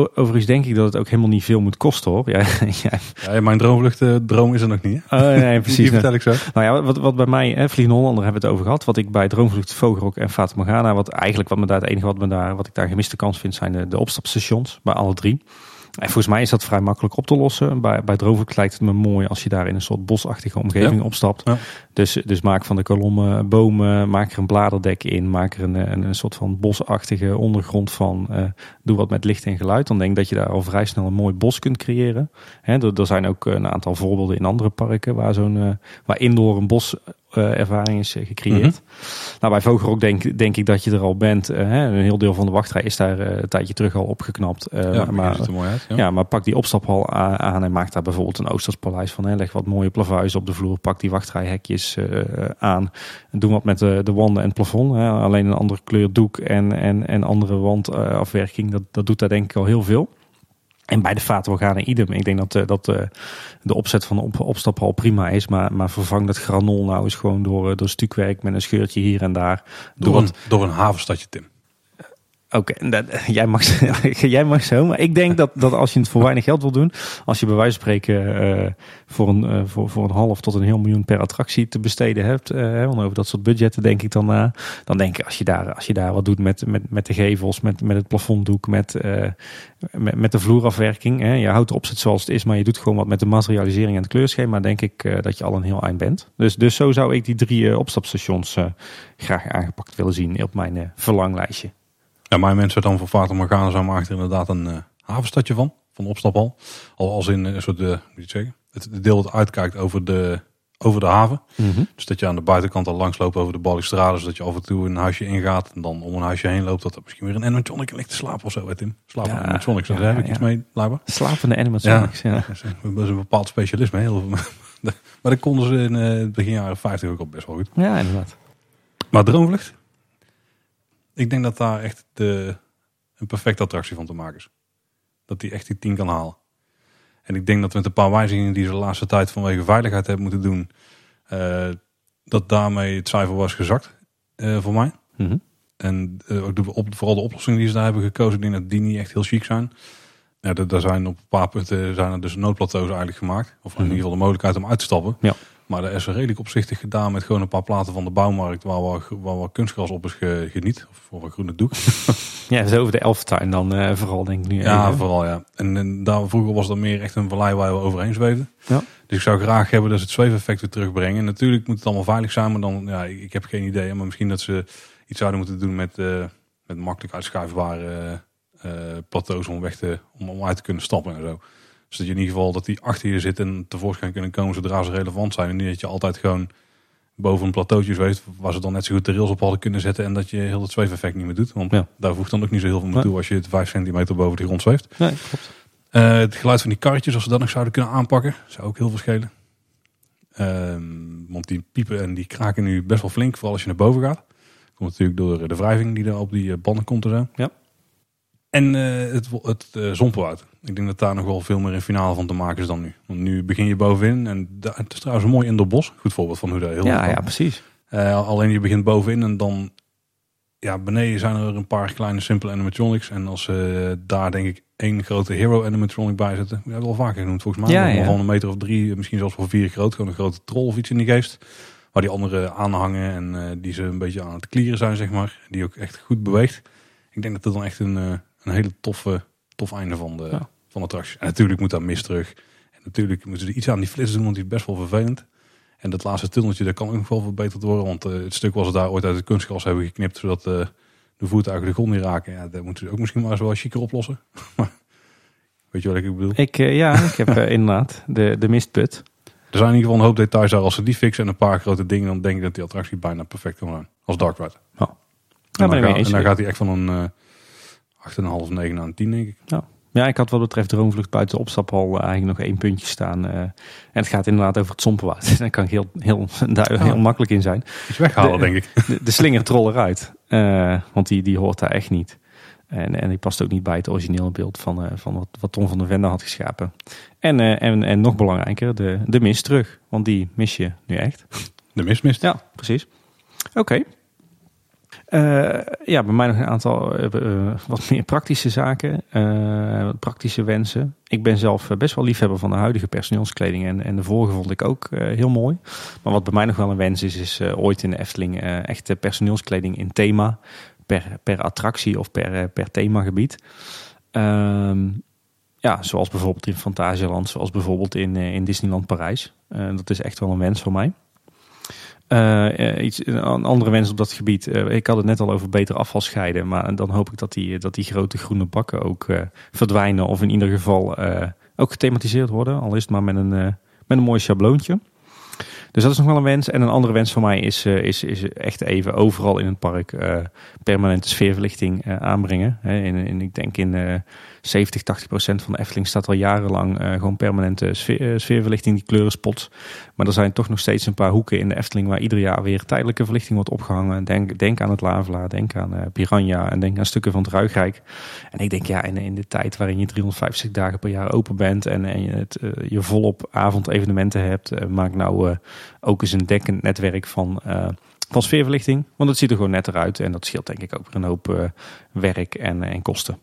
O- Overigens denk ik dat het ook helemaal niet veel moet kosten hoor. Ja, ja. Ja, mijn droomvlucht eh, droom is er nog niet. Hè? Oh, nee, Die precies. vertel ik zo. Nou ja, wat, wat bij mij, hè, Vliegende Hollander hebben we het over gehad. Wat ik bij Droomvlucht, Vogelrok en Fata Morgana, wat eigenlijk wat me daar het enige wat, me daar, wat ik daar gemiste kans vind, zijn de, de opstapstations bij alle drie. En volgens mij is dat vrij makkelijk op te lossen. Bij, bij lijkt het me mooi als je daar in een soort bosachtige omgeving Ja. opstapt. Ja. Dus, dus maak van de kolommen bomen, maak er een bladerdek in, maak er een, een, een soort van bosachtige ondergrond van. eh, doe wat met licht en geluid. Dan denk ik dat je daar al vrij snel een mooi bos kunt creëren. Hè, er, er zijn ook een aantal voorbeelden in andere parken waar, zo'n, eh, waar indoor een bos eh, ervaring is eh, gecreëerd. Nou, bij Vogelrok denk, denk ik dat je er al bent. Eh, hè, een heel deel van de wachtrij is daar een tijdje terug al opgeknapt. Ja, maar, er mooi uit. Ja. ja, maar pak die opstaphal aan en maak daar bijvoorbeeld een Oosterspaleis van. Hè. Leg wat mooie plavuizen op de vloer. Pak die wachtrijhekjes aan. En doe wat met de, de wanden en het plafond. Hè. Alleen een andere kleur doek en, en, en andere wandafwerking. dat, dat doet daar denk ik al heel veel. En bij de Vaten idem. Ik denk dat, eh, dat eh, de opzet van de op, opstaphal prima is. Maar, maar vervang dat granol nou eens gewoon door, eh, door stukwerk met een scheurtje hier en daar. Door, Doe een, door een havenstadje, Tim. Oké, jij, mag, jij mag zo. Maar ik denk dat, dat als je het voor weinig geld wil doen, als je bij wijze van spreken uh, voor, een, uh, voor, voor een half tot een heel miljoen per attractie te besteden hebt, uh, want over dat soort budgetten denk ik dan na, dan denk ik als je daar, als je daar wat doet met, met, met de gevels, met, met het plafonddoek, met, met, met de vloerafwerking, je houdt de opzet zoals het is, maar je doet gewoon wat met de materialisering en het kleurschema, denk ik dat je al een heel eind bent. Dus, dus zo zou ik die drie opstapstations graag aangepakt willen zien op mijn verlanglijstje. Ja, mijn mensen dan voor Vater Morgana maken er inderdaad een uh, havenstadje van. Van de opstaphal. Al als in een soort, uh, moet je het zeggen, het deel dat uitkijkt over de, over de haven. Mhm. Dus dat je aan de buitenkant al langs loopt over de balustrade. Zodat je af en toe een huisje ingaat. En dan om een huisje heen loopt. Dat er misschien weer een animatronic ligt te slapen of zo. Weet Tim. Slapen ja, animatronics. Daar heb ik iets mee, blijkbaar. Slapende animatronics, ja. ja. Dat is een bepaald specialisme. Heel maar dat konden ze in uh, het begin jaren 50 ook al best wel goed. Ja, inderdaad. Maar Droomvlucht? Ik denk dat daar echt de, een perfecte attractie van te maken is. Dat die echt die 10 kan halen. En ik denk dat met een paar wijzigingen die ze de laatste tijd vanwege veiligheid hebben moeten doen, uh, dat daarmee het cijfer was gezakt uh, voor mij. Mm En uh, ook de, op, vooral de oplossingen die ze daar hebben gekozen, ik denk dat die niet echt heel chic zijn. Ja, daar zijn op een paar punten zijn er dus noodplateaus eigenlijk gemaakt. Of in ieder geval de mogelijkheid om uit te stappen. Ja. Maar dat is redelijk opzichtig gedaan met gewoon een paar platen van de bouwmarkt waar wat, waar wat kunstgras op is geniet. Of voor een groene doek. Ja, zo over de Elftuin dan uh, vooral denk ik nu. Ja, even. vooral ja. En, en, daar vroeger was dat meer echt een vallei waar we overheen zweefden. Ja. Dus ik zou graag hebben dat ze het zweefeffect weer terugbrengen. En natuurlijk moet het allemaal veilig zijn, maar dan, ja, ik, ik heb geen idee. Maar misschien dat ze iets zouden moeten doen met, uh, met makkelijk uitschuifbare uh, plateaus om weg te, om, om uit te kunnen stappen en zo. Dus dat je in ieder geval dat die achter je zit en tevoorschijn kunnen komen zodra ze relevant zijn. En niet dat je altijd gewoon boven een plateautje zweeft waar ze dan net zo goed de rails op hadden kunnen zetten. En dat je heel het zweefeffect niet meer doet. Want ja. daar voegt dan ook niet zo heel veel meer toe als je het 5 centimeter boven de grond zweeft. Nee, klopt. Uh, het geluid van die karretjes, als ze dat nog zouden kunnen aanpakken, zou ook heel veel schelen. Uh, want die piepen en die kraken nu best wel flink, vooral als je naar boven gaat. Komt natuurlijk door de wrijving die er op die banden komt te zijn. Ja. En uh, het, het uh, Zomperwoud. Ik denk dat daar nog wel veel meer een finale van te maken is dan nu. Want nu begin je bovenin en da, het is trouwens een mooi indoor Goed voorbeeld van hoe dat heel Ja, ja precies. Uh, alleen je begint bovenin en dan ja, beneden zijn er een paar kleine simpele animatronics. En als ze daar denk ik één grote hero animatronic bij zetten. We hebben het al vaker genoemd volgens mij. Ja, ja. Van een meter of drie, misschien zelfs wel vier groot. Gewoon een grote troll of iets in die geest. Waar die andere aanhangen en die ze een beetje aan het klieren zijn zeg maar. Die ook echt goed beweegt. Ik denk dat dat dan echt een, een hele toffe, tof einde van de, Ja. van de attractie. En natuurlijk moet daar mis terug. En natuurlijk moeten ze iets aan die flits doen, want die is best wel vervelend. En dat laatste tunneltje, dat kan ook nog wel verbeterd worden. Want uh, het stuk was ze daar ooit uit het kunstgras hebben geknipt, zodat uh, de voertuigen de grond niet raken. Ja, dat moeten ze ook misschien maar eens wel chiquer oplossen. Weet je wat ik bedoel? Ik, uh, ja, ik heb inderdaad de, de mistput. Er zijn in ieder geval een hoop details daar. Als ze die fixen en een paar grote dingen, dan denk ik dat die attractie bijna perfect kan zijn. Als Dark Ride. Ja. En, dan gaat, en dan gaat hij echt van een 8,5, 9 aan 10 denk ik. Ja. Ja, ik had wat betreft Droomvlucht buiten de opstaphal eigenlijk nog één puntje staan. Uh, en het gaat inderdaad over het Sompenwoud. Daar kan ik heel, heel, daar heel makkelijk in zijn. Iets weghalen, de, denk ik. De, de slingertrol eruit. Uh, want die, die hoort daar echt niet. En, en die past ook niet bij het originele beeld van, uh, van wat, wat Tom van der Vende had geschapen. En, en, en nog belangrijker, de, de mis terug. Want die mis je nu echt. De mis mist. Ja, precies. Oké. Okay. Uh, ja, bij mij nog een aantal uh, wat meer praktische zaken, praktische wensen. Ik ben zelf best wel liefhebber van de huidige personeelskleding en, en de vorige vond ik ook heel mooi. Maar wat bij mij nog wel een wens is, is ooit in de Efteling echte personeelskleding in thema, per, per attractie of per, per themagebied. Ehm, ja, zoals bijvoorbeeld in Fantasieland, zoals bijvoorbeeld in, in Disneyland Parijs. dat is echt wel een wens voor mij. Uh, iets, een andere wens op dat gebied. Uh, ik had het net al over beter afval scheiden. Maar dan hoop ik dat die, dat die grote groene bakken ook verdwijnen. Of in ieder geval ook gethematiseerd worden. Al is het maar met een, met een mooi schabloontje. Dus dat is nog wel een wens. En een andere wens van mij is, is, is echt even overal in het park permanente sfeerverlichting aanbrengen. En, en ik denk in 70, 80 procent van de Efteling staat al jarenlang uh, gewoon permanente sfeer, sfeerverlichting, die kleurenspot. Maar er zijn toch nog steeds een paar hoeken in de Efteling waar ieder jaar weer tijdelijke verlichting wordt opgehangen. Denk, denk aan het Lavela, denk aan uh, Piranha en denk aan stukken van het. En ik denk ja, in, in de tijd waarin je 350 dagen per jaar open bent en, en je, het, je volop avondevenementen hebt, maak nou ook eens een dekkend netwerk van van sfeerverlichting. Want het ziet er gewoon netter uit. En dat scheelt denk ik ook weer een hoop werk en, en kosten.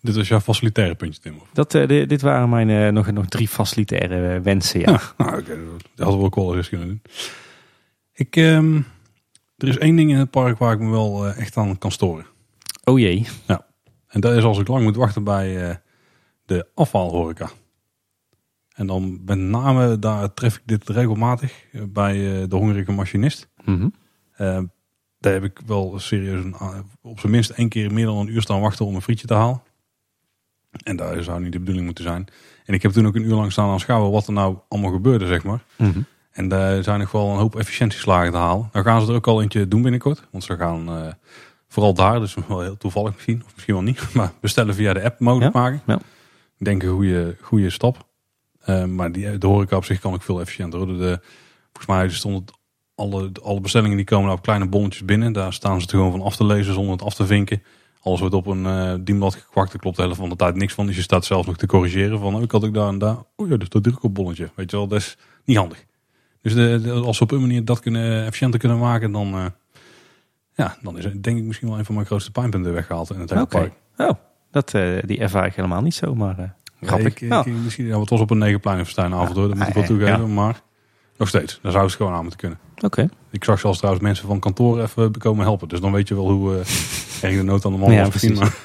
Dit was jouw facilitaire puntje, Tim? Dat, uh, dit waren mijn uh, nog, nog drie facilitaire wensen, ja. ja nou, okay. Dat hadden we ook wel eens kunnen doen. Ik, um, er is één ding in het park waar ik me wel echt aan kan storen. Oh jee. Ja. En dat is als ik lang moet wachten bij de afvalhoreca. En dan met name, daar tref ik dit regelmatig bij de hongerige machinist. Mm -hmm. daar heb ik wel serieus een, op zijn minst één keer meer dan een uur staan wachten om een frietje te halen. En daar zou niet de bedoeling moeten zijn. En ik heb toen ook een uur lang staan aanschouwen wat er nou allemaal gebeurde, zeg maar. Mm -hmm. En daar zijn nog wel een hoop efficiëntieslagen te halen. Nou gaan ze er ook al eentje doen binnenkort. Want ze gaan uh, vooral daar, dus wel heel toevallig misschien, of misschien wel niet, maar bestellen via de app mogelijk ja? maken. Ja. Ik denk een goede, goede stap. Uh, maar die, de horeca op zich kan ook veel efficiënter. De, de, volgens mij stond het alle, alle bestellingen die komen op kleine bonnetjes binnen. Daar staan ze er gewoon van af te lezen zonder het af te vinken. Alles wordt op een uh, dienblad gekwakt. Er klopt de helft van de tijd niks van. Dus je staat zelf nog te corrigeren van, oh, ik had ik daar en daar. Oh ja, dus dat druk op bonnetje. Weet je wel, dat is niet handig. Dus de, de, als we op een manier dat kunnen efficiënter kunnen maken, dan, uh, ja, dan is het denk ik misschien wel een van mijn grootste pijnpunten weggehaald in het hele okay. park. Oh, dat, uh, die ervaar ik helemaal niet zo, maar uh, grappig. Ik, ik, misschien, ja, het was op een negenplein verstijn af en toe, dat moet ik wel toegeven. Ja. Maar nog steeds, daar zou het gewoon aan moeten kunnen. Oké. Okay. Ik zag zelfs trouwens mensen van kantoor even komen helpen. Dus dan weet je wel hoe uh, erg de nood aan de man ja, was misschien. Maar...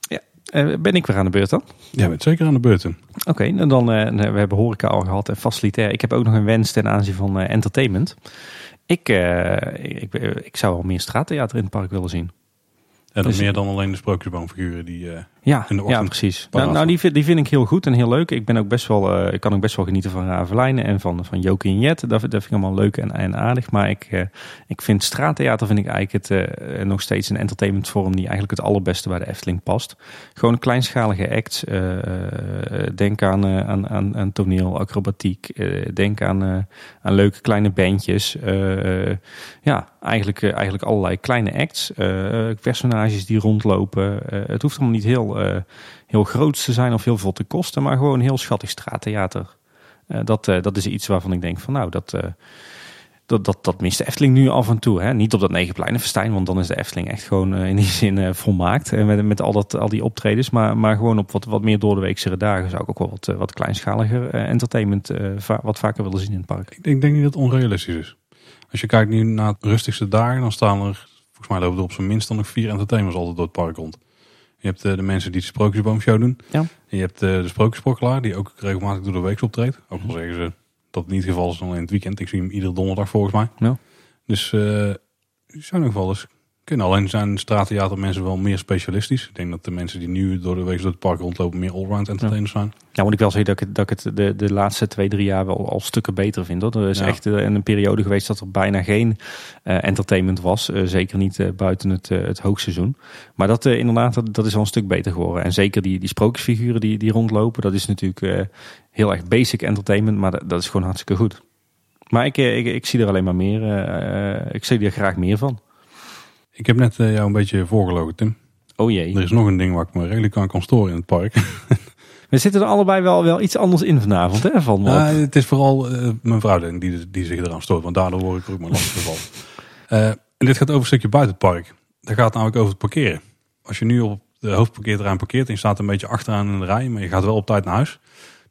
Ja, uh, ben ik weer aan de beurt dan? Ja, bent zeker aan de beurt. Oké, okay, en dan uh, we hebben horeca al gehad en facilitair. Ik heb ook nog een wens ten aanzien van entertainment. Ik, ik, ik zou al meer straattheater in het park willen zien. En dan dus, meer dan alleen de sprookjesboomfiguren die ja, Ja, precies. Nou, nou, die, vind, die vind ik heel goed en heel leuk. Ik ben ook best wel, uh, ik kan ook best wel genieten van Ravelijnen en van, van en Jet. Dat, dat vind ik allemaal leuk en, en aardig. Maar ik, uh, ik vind straattheater vind ik eigenlijk het, nog steeds een entertainmentvorm die eigenlijk het allerbeste bij de Efteling past. Gewoon kleinschalige acts. denk aan, aan, aan, aan toneel, acrobatiek. denk aan, aan leuke kleine bandjes. ja, eigenlijk, eigenlijk allerlei kleine acts. personages die rondlopen. het hoeft allemaal niet heel, uh, heel groot te zijn of heel veel te kosten, maar gewoon heel schattig straattheater. Uh, dat, uh, dat is iets waarvan ik denk van nou, dat, dat, dat, dat mist de Efteling nu af en toe. Hè? Niet op dat Negenpleinenfestijn, want dan is de Efteling echt gewoon in die zin volmaakt. met, met al, dat, al die optredens. Maar, maar gewoon op wat, wat meer doordeweeksere dagen zou ik ook wel wat, wat kleinschaliger entertainment wat vaker willen zien in het park. Ik denk, niet dat het onrealistisch is. Als je kijkt nu naar de rustigste dagen, dan staan er, volgens mij lopen er op zijn minst dan nog vier entertainers altijd door het park rond. Je hebt uh, de mensen die de Sprookjesboomshow doen. Ja. En je hebt uh, de Sprookjesprokkelaar, die ook regelmatig door de week optreedt. Ook al zeggen ze dat het niet het geval is dan in het weekend. Ik zie hem iedere donderdag volgens mij. Ja. Dus uh, die zijn nog wel eens kunnen. Alleen zijn straattheater mensen wel meer specialistisch. Ik denk dat de mensen die nu door de week door het park rondlopen meer allround entertainers zijn. Ja, moet ik wel zeggen dat ik het, dat ik het de, de laatste twee, drie jaar wel al stukken beter vind. Hoor. Er is ja. echt uh, een periode geweest dat er bijna geen uh, entertainment was. Uh, zeker niet buiten het, het hoogseizoen. Maar dat inderdaad, dat, dat is al een stuk beter geworden. En zeker die, die sprookjesfiguren die, die rondlopen, dat is natuurlijk heel erg basic entertainment. Maar dat, dat is gewoon hartstikke goed. Maar ik, ik, ik zie er alleen maar meer, ik zie er graag meer van. Ik heb net jou een beetje voorgelogen, Tim. Oh jee. Er is nog een ding waar ik me redelijk aan kan storen in het park. We zitten er allebei wel, wel iets anders in vanavond, hè? Van ja, het is vooral uh, mijn vrouw die, die zich eraan stoort, want daardoor word ik er ook maar lastig geval. uh, en dit gaat over een stukje buiten het park. Dat gaat namelijk over het parkeren. Als je nu op de hoofdparkeerterrein parkeert en je staat een beetje achteraan in de rij, maar je gaat wel op tijd naar huis,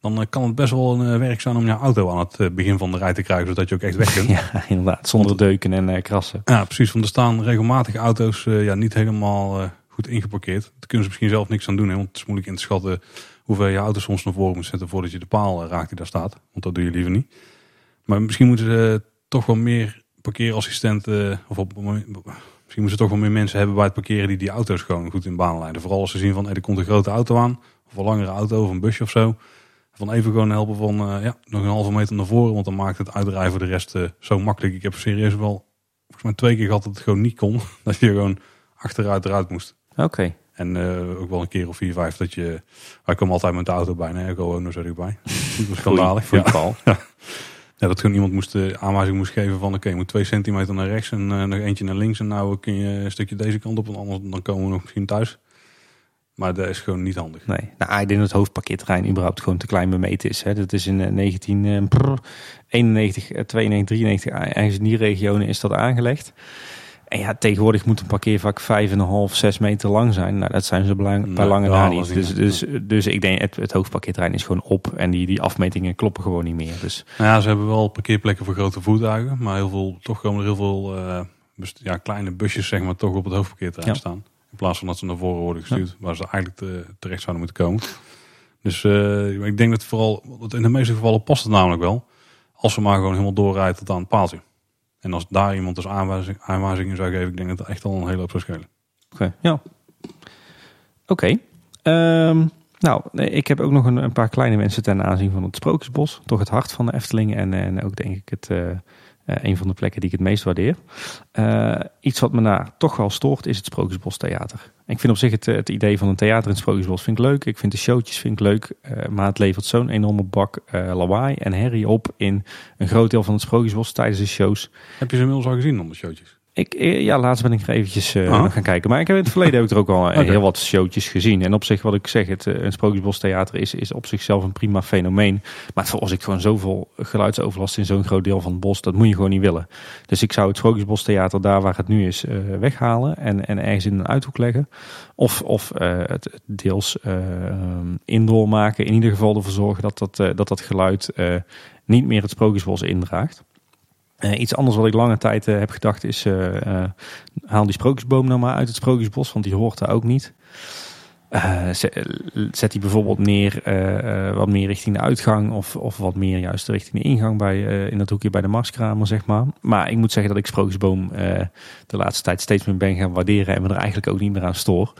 dan kan het best wel een werk zijn om je auto aan het begin van de rij te krijgen, zodat je ook echt weg kunt. Ja, inderdaad. Zonder deuken en krassen. Ja, precies. Want er staan regelmatig auto's ja, niet helemaal goed ingeparkeerd. Daar kunnen ze misschien zelf niks aan doen, hè, want het is moeilijk in te schatten hoeveel je auto soms naar voren moet zetten voordat je de paal raakt die daar staat. Want dat doe je liever niet. Maar misschien moeten ze toch wel meer parkeerassistenten, of op, misschien moeten ze toch wel meer mensen hebben bij het parkeren die die auto's gewoon goed in baan leiden. Vooral als ze zien van hey, er komt een grote auto aan, of een langere auto of een busje of zo. Van even gewoon helpen van uh, ja, nog een halve meter naar voren, want dan maakt het voor de rest uh, zo makkelijk. Ik heb serieus wel, volgens mij twee keer gehad dat het gewoon niet kon. Dat je gewoon achteruit eruit moest. Oké. Okay. En uh, ook wel een keer of vier, vijf dat je... Wij komen altijd met de auto bijna, ik gewoon nog zo. Dat was schandalig. Ja. ja. ja, dat gewoon iemand moest, aanwijzing moest geven van... oké, okay, je moet twee centimeter naar rechts en uh, nog eentje naar links. En nou kun je een stukje deze kant op, want anders dan komen we nog misschien thuis. Maar dat is gewoon niet handig. Nee, nou, ik denk dat het hoofdparkeerterrein überhaupt gewoon te klein bemeten is. Hè. Dat is in 1991, 92, 93, ergens in die regionen is dat aangelegd. En ja, tegenwoordig moet een parkeervak 5,5, 6 meter lang zijn. Nou, dat zijn ze belang, bij lange na niet. Dus, dus, dus ik denk, het, het hoofdparkeerterrein is gewoon op. En die, die afmetingen kloppen gewoon niet meer. Dus. Nou ja, ze hebben wel parkeerplekken voor grote voertuigen. Maar heel veel, toch komen er heel veel uh, ja, kleine busjes zeg maar, toch op het hoofdparkeerterrein staan. In plaats van dat ze naar voren worden gestuurd. Waar ze eigenlijk te, terecht zouden moeten komen. Dus uh, ik denk dat vooral, in de meeste gevallen past het namelijk wel. Als ze maar gewoon helemaal doorrijden tot aan het paaltje. En als daar iemand dus aanwijzing, aanwijzingen zou geven, ik denk dat het echt al een hele hoop zou schelen. Oké, ja. Oké. Ehm, nou, ik heb ook nog een, een, paar kleine mensen ten aanzien van het Sprookjesbos. Toch het hart van de Efteling en, en ook denk ik het, uh, uh, een van de plekken die ik het meest waardeer. Uh, iets wat me daar toch wel stoort is het Sprookjesbos Theater. Ik vind op zich het, het, idee van een theater in het Sprookjesbos vind ik leuk. Ik vind de showtjes vind ik leuk. Uh, maar het levert zo'n enorme bak lawaai en herrie op in een groot deel van het Sprookjesbos tijdens de shows. Heb je ze inmiddels al gezien dan de showtjes? Ik, eh, ja, laatst ben ik er eventjes uh, gaan kijken. Maar ik heb in het verleden heb ik er ook al okay. heel wat showtjes gezien. En op zich, wat ik zeg, het een Sprookjesbos Theater is, is op zichzelf een prima fenomeen. Maar het ik gewoon zoveel geluidsoverlast in zo'n groot deel van het bos, dat moet je gewoon niet willen. Dus ik zou het Sprookjesbos Theater daar waar het nu is weghalen en, en ergens in een uithoek leggen. Of, of het deels indoor maken. In ieder geval ervoor zorgen dat dat, dat, dat geluid niet meer het Sprookjesbos indraagt. Uh, iets anders wat ik lange tijd uh, heb gedacht is, uh, haal die sprookjesboom nou maar uit het sprookjesbos, want die hoort daar ook niet. Uh, zet die bijvoorbeeld neer uh, wat meer richting de uitgang of, of wat meer juist richting de ingang bij, in dat hoekje bij de Marskramer, zeg maar. Maar ik moet zeggen dat ik Sprookjesboom de laatste tijd steeds meer ben gaan waarderen en me er eigenlijk ook niet meer aan stoor.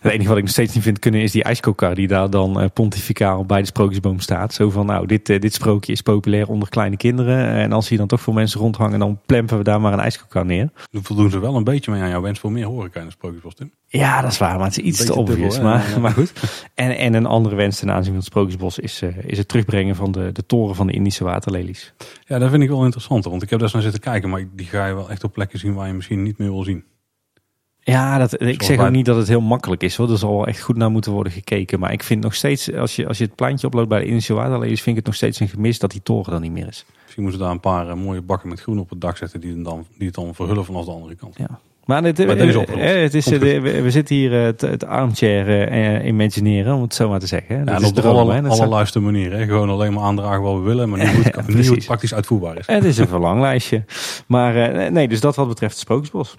Het enige wat ik nog steeds niet vind kunnen is die ijskokar die daar dan pontificaal bij de Sprookjesboom staat. Zo van, nou, dit, dit sprookje is populair onder kleine kinderen en als hier dan toch veel mensen rondhangen, dan plempen we daar maar een ijskokar neer. Voldoen ze wel een beetje mee aan jouw wens voor meer horeca in Tim. Ja, dat is waar, maar het is iets te obvious. Maar, maar goed. En, en een andere wens ten aanzien van het Sprookjesbos is, uh, is het terugbrengen van de, de toren van de Indische waterlelies. Ja, dat vind ik wel interessant, want ik heb daar eens naar zitten kijken, maar die ga je wel echt op plekken zien waar je misschien niet meer wil zien. Ja, dat, ik zeg ook niet dat het heel makkelijk is hoor. Er zal wel echt goed naar moeten worden gekeken. Maar ik vind nog steeds, als je, als je het pleintje oploopt bij de Indische waterlelies, vind ik het nog steeds een gemis dat die toren dan niet meer is. Misschien moeten daar een paar uh, mooie bakken met groen op het dak zetten die, dan, die het dan verhullen vanaf de andere kant. Ja. Maar is eh, het is, de, we, zitten hier het, het armchair uh, imagineren, om het zo maar te zeggen. Ja, dat is op alle, allerlei manieren. Gewoon alleen maar aandragen wat we willen, maar niet, hoe het praktisch uitvoerbaar is. Het is een verlanglijstje. Maar uh, nee, dus dat wat betreft het Sprookjesbos.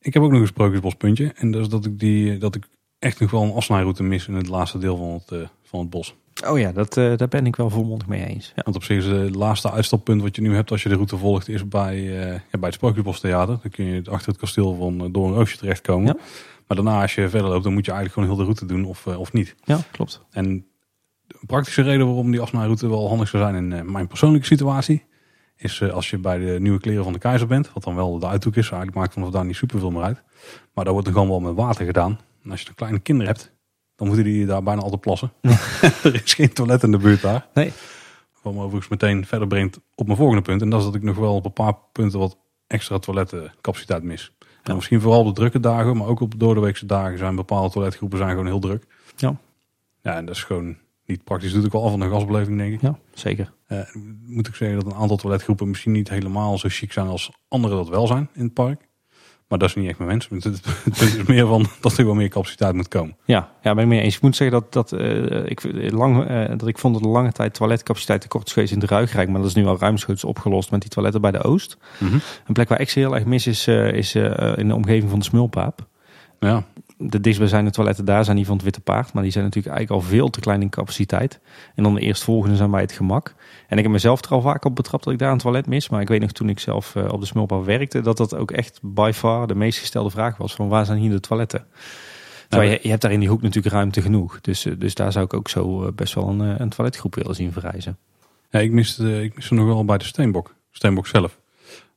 Ik heb ook nog een Sprookjesbospuntje. En dat is dat ik, die, dat ik echt nog wel een afsnijroute mis in het laatste deel van het, van het bos. Oh ja, dat, uh, daar ben ik wel volmondig mee eens. Ja. Want op zich is het laatste uitstappunt wat je nu hebt als je de route volgt, is bij, uh, ja, bij het Sprookjesbos Theater. Dan kun je achter het kasteel van uh, Doornroosje terechtkomen. Ja. Maar daarna als je verder loopt, dan moet je eigenlijk gewoon heel de route doen of, of niet. Ja, klopt. En een praktische reden waarom die afsnijroute wel handig zou zijn in mijn persoonlijke situatie, is als je bij de nieuwe kleren van de keizer bent, wat dan wel de uithoek is. Eigenlijk maakt vanaf daar niet super veel meer uit. Maar daar wordt er gewoon wel met water gedaan. En als je een kleine kinderen hebt, dan moeten die daar bijna altijd plassen. er is geen toilet in de buurt daar. Nee. Wat me overigens meteen verder brengt op mijn volgende punt. En dat is dat ik nog wel op een paar punten wat extra toiletcapaciteit mis. En misschien vooral op de drukke dagen, maar ook op doordeweekse dagen zijn bepaalde toiletgroepen zijn gewoon heel druk. Ja. Ja, en dat is gewoon niet praktisch. Doet ook wel af van de gasbeleving, denk ik. Ja, zeker. Uh, moet ik zeggen dat een aantal toiletgroepen misschien niet helemaal zo chic zijn als andere dat wel zijn in het park. Maar dat is niet echt mijn wens. Het is meer van dat er wel meer capaciteit moet komen. Ja, ja ben ik mee eens. Ik moet zeggen dat, dat, uh, ik, lang, uh, dat ik vond dat de lange tijd toiletcapaciteit tekort is geweest in de Ruigrijk. Maar dat is nu al ruimschoots opgelost met die toiletten bij de Oost. Mm -hmm. Een plek waar ik ze heel erg mis is, uh, is in de omgeving van de Smulpaap. Ja. De dichtstbijzijnde toiletten daar zijn die van het Witte Paard. Maar die zijn natuurlijk eigenlijk al veel te klein in capaciteit. En dan de eerstvolgende zijn bij het gemak. En ik heb mezelf er al vaak op betrapt dat ik daar een toilet mis. Maar ik weet nog toen ik zelf uh, op de Smulpaap werkte... dat dat ook echt by far de meest gestelde vraag was. Van waar zijn hier de toiletten? Nou, je, je, hebt daar in die hoek natuurlijk ruimte genoeg. Dus, dus daar zou ik ook zo uh, best wel een, een toiletgroep willen zien verrijzen. Ja, ik miste, ik miste nog wel bij de Steenbok. Steenbok zelf.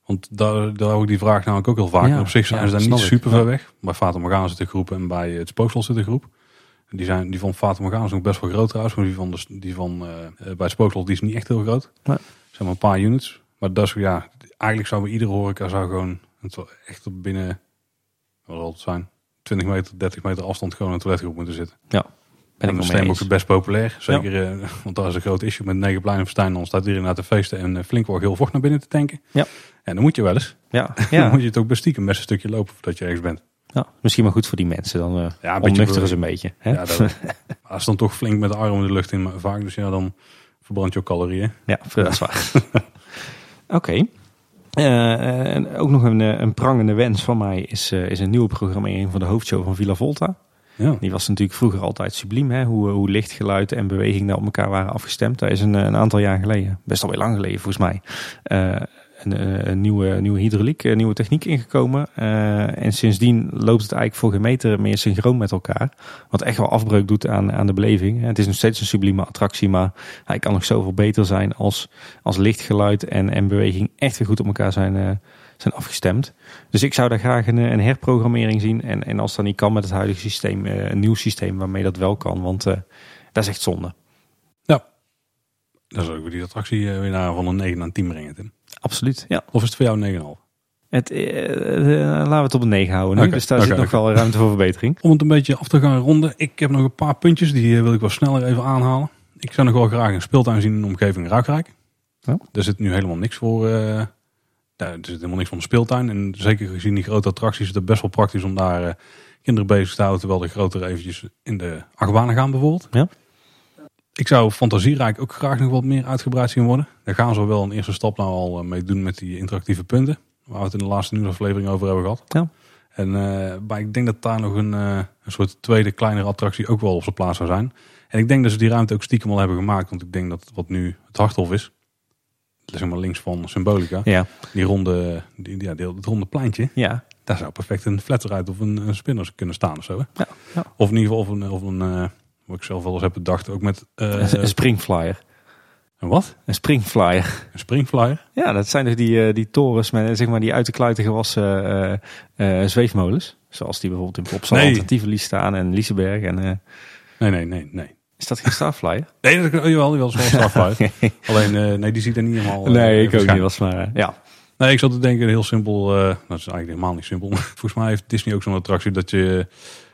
Want daar, daar ook die vraag namelijk ook heel vaak. Ja, op zich zijn ja, ze daar niet super ver weg. Bij Fata Morgana zit de groep en bij het Spooksel zit de groep. Die, zijn, die van Fata Morgana is nog best wel groot trouwens. Maar die van, de, die van uh, bij het Spooksel die is niet echt heel groot. Nee. zijn maar een paar units. Maar dat is, ja, eigenlijk zou bij iedere horeca zou gewoon echt binnen, wat zal het zijn, 20 meter, 30 meter afstand gewoon een toiletgroep moeten zitten. Ben en dat is ook best populair. Zeker, eh, want daar is een groot issue met negen pleinen verstijn. Dan staat iedereen naar te feesten en eh, flink wat heel vocht naar binnen te tanken. Ja. En dan moet je wel eens. Ja, Dan ja. moet je het ook best stiekem best een stukje lopen voordat je ergens bent. ja, misschien maar goed voor die mensen. Dan eh Ja, ontnuchteren ze een beetje. Hè? Ja, dat, maar als dan toch flink met de armen in de lucht in vaak. Dus ja, dan verbrand je ook calorieën. Ja, dat is waar. Oké. En ook nog een, een prangende wens van mij is, is een nieuwe programmering van de hoofdshow van Villa Volta. Ja. Die was natuurlijk vroeger altijd subliem, hè? Hoe, hoe licht, geluid en beweging daar op elkaar waren afgestemd. Daar is een, een aantal jaar geleden, best alweer lang geleden volgens mij, eh, een, nieuwe, nieuwe hydrauliek, een nieuwe techniek ingekomen. Eh, en sindsdien loopt het eigenlijk voor geen meter meer synchroon met elkaar. Wat echt wel afbreuk doet aan, aan de beleving. Het is nog steeds een sublieme attractie, maar hij kan nog zoveel beter zijn als, als lichtgeluid en, en beweging echt weer goed op elkaar zijn, eh, zijn afgestemd. Dus ik zou daar graag een, een herprogrammering zien. En, en als dat niet kan met het huidige systeem, eh, een nieuw systeem waarmee dat wel kan. Want eh, dat is echt zonde. Dan zou ik weer die attractie eh, weer naar van een 9 naar een 10 brengen, Tim. Absoluut, ja. Of is het voor jou een 9,5? Het, eh, laten we het op een 9 houden nu. Oké, dus daar zit nog wel ruimte voor verbetering. Om het een beetje af te gaan ronden. Ik heb nog een paar puntjes, die wil ik wel sneller even aanhalen. Ik zou nog wel graag een speeltuin zien in de omgeving Ruikrijk. Oh. Er zit nu helemaal niks voor. Ja, er zit helemaal niks van de speeltuin. En zeker gezien die grote attracties is het best wel praktisch om daar eh, kinderen bezig te houden. Terwijl de grotere eventjes in de achtbanen gaan bijvoorbeeld. Ja. Ik zou Fantasierijk ook graag nog wat meer uitgebreid zien worden. Daar gaan ze wel een eerste stap nou al eh, mee doen met die interactieve punten. Waar we het in de laatste nieuwsaflevering over hebben gehad. Ja. En eh, maar ik denk dat daar nog een, een soort tweede kleinere attractie ook wel op zijn plaats zou zijn. En ik denk dat ze die ruimte ook stiekem al hebben gemaakt. Want ik denk dat wat nu het Harthof is, zeg maar links van Symbolica, Ja, die ronde, die, ja, dat ronde pleintje, ja. daar zou perfect een flatride of een, een spinner kunnen staan of zo. Hè? Ja, ja. Of in ieder geval of een, of een eh, wat ik zelf wel eens heb bedacht, ook met eh, een, een springflyer. een wat? Een springflyer. Een springflyer? Ja, dat zijn dus die, eh, die torens met zeg maar die uit de kluiten gewassen zweefmolens. Zoals die bijvoorbeeld in Plopsaland Nee. en Tivoli staan en Liseberg. En, Nee, nee, nee, nee. Is dat geen Starflyer? Nee, dat, oh, jawel, dat is wel een Starflyer. Alleen, eh, nee, die ziet er niet helemaal... eh, nee, ik ook niet. Was maar, eh, ja. Nee, ik zat te denken, heel simpel. eh, dat is eigenlijk helemaal niet simpel. volgens mij heeft Disney ook zo'n attractie dat je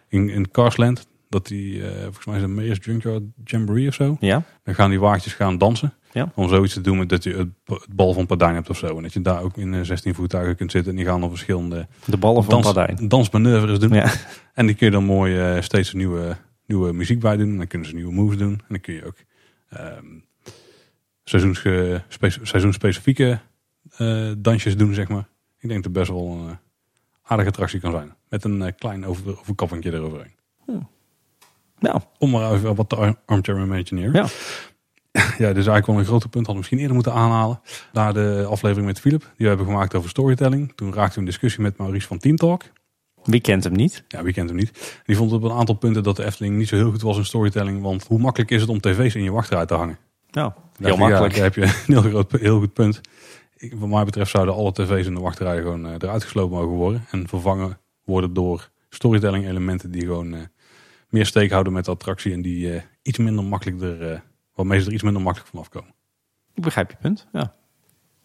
in, in Carsland, dat die, volgens mij is het Mayor's Junkyard Jamboree of zo. Ja? Dan gaan die waardjes gaan dansen. Ja. Om zoiets te doen met dat je het, bal van Pardijn hebt of zo. En dat je daar ook in eh, 16 voertuigen kunt zitten. En die gaan op verschillende De ballen van dans, dansmanoeuvres doen. Ja. En die kun je dan mooi steeds een nieuwe, nieuwe muziek bij doen. En dan kunnen ze nieuwe moves doen. En dan kun je ook spe- seizoensspecifieke eh, dansjes doen, zeg maar. Ik denk dat het best wel een eh, aardige attractie kan zijn. Met een klein over, overkappingje eroverheen. Nou, Om maar even wat te ar- armchair imagineer. Ja. ja, dit is eigenlijk wel een grote punt. Hadden we misschien eerder moeten aanhalen. Na de aflevering met Philip. Die we hebben gemaakt over storytelling. Toen raakten we in discussie met Maurice van Team Talk. Wie kent hem niet? Ja, wie kent hem niet? Die vond op een aantal punten dat de Efteling niet zo heel goed was in storytelling. Want hoe makkelijk is het om tv's in je wachtrij te hangen? Nou, heel dacht makkelijk. Ja, daar heb je een heel, groot, heel goed punt. Ik, wat mij betreft zouden alle tv's in de wachtrij gewoon eh, eruit geslopen mogen worden. En vervangen worden door storytelling elementen die gewoon eh, meer steek houden met de attractie. En die eh, iets minder makkelijk er, waarmee ze er iets minder makkelijk van afkomen. Ik begrijp je punt. Ja.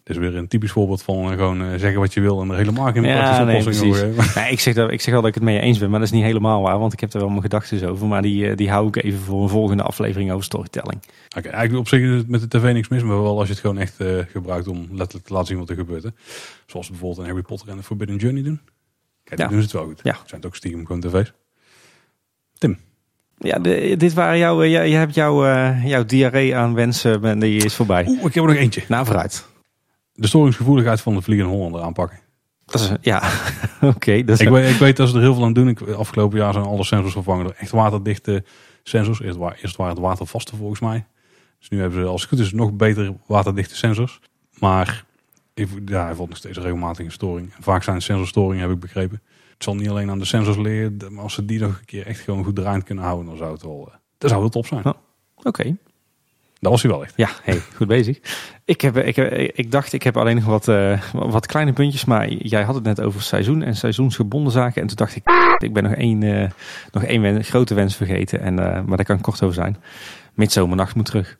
Is weer een typisch voorbeeld van eh, gewoon eh, zeggen wat je wil en er helemaal geen Ja, praktische nee, oplossing. Nee, ik, zeg dat, ik zeg wel dat ik het mee eens ben, maar dat is niet helemaal waar. Want ik heb er wel mijn gedachten over. Maar die, eh, die hou ik even voor een volgende aflevering over storytelling. Oké, eigenlijk op zich is het met de tv niks mis, maar wel als je het gewoon echt gebruikt om letterlijk te laten zien wat er gebeurt. Hè. Zoals bijvoorbeeld in Harry Potter en de Forbidden Journey doen. Kijk, Ja. doen ze het wel goed. Ja. Zijn het ook stiekem gewoon tv's. Tim, Ja, de- dit waren jouw, jij- je hebt jouw, jouw diarree aan wensen, en die is voorbij. oeh, ik heb er nog eentje. Nou, vooruit. De storingsgevoeligheid van de Vliegende Hollander aanpakken. Dat is, ja, oké. dat is Ik weet, ik weet dat ze er heel veel aan doen. Ik, afgelopen jaar zijn alle sensors vervangen door echt waterdichte sensors. Eerst, wa- eerst waren het watervaste volgens mij. Dus nu hebben ze als het goed is nog beter waterdichte sensors. Maar ik- ja, hij valt nog steeds regelmatig een storing. En vaak zijn sensorstoringen, heb ik begrepen. Het zal niet alleen aan de sensors liggen. Maar als ze die nog een keer echt gewoon goed draaiend kunnen houden, dan zou het wel, eh, dan zou het top zijn. Ja. Oké. Dat was hij wel echt. Ja, hey, goed bezig. Ik, heb, ik, ik dacht, ik heb alleen nog wat, eh, wat kleine puntjes. Maar jij had het net over seizoen en seizoensgebonden zaken. En toen dacht ik, ik ben nog één, eh, nog één grote wens vergeten. En, eh, maar daar kan ik kort over zijn. Midzomernacht moet terug.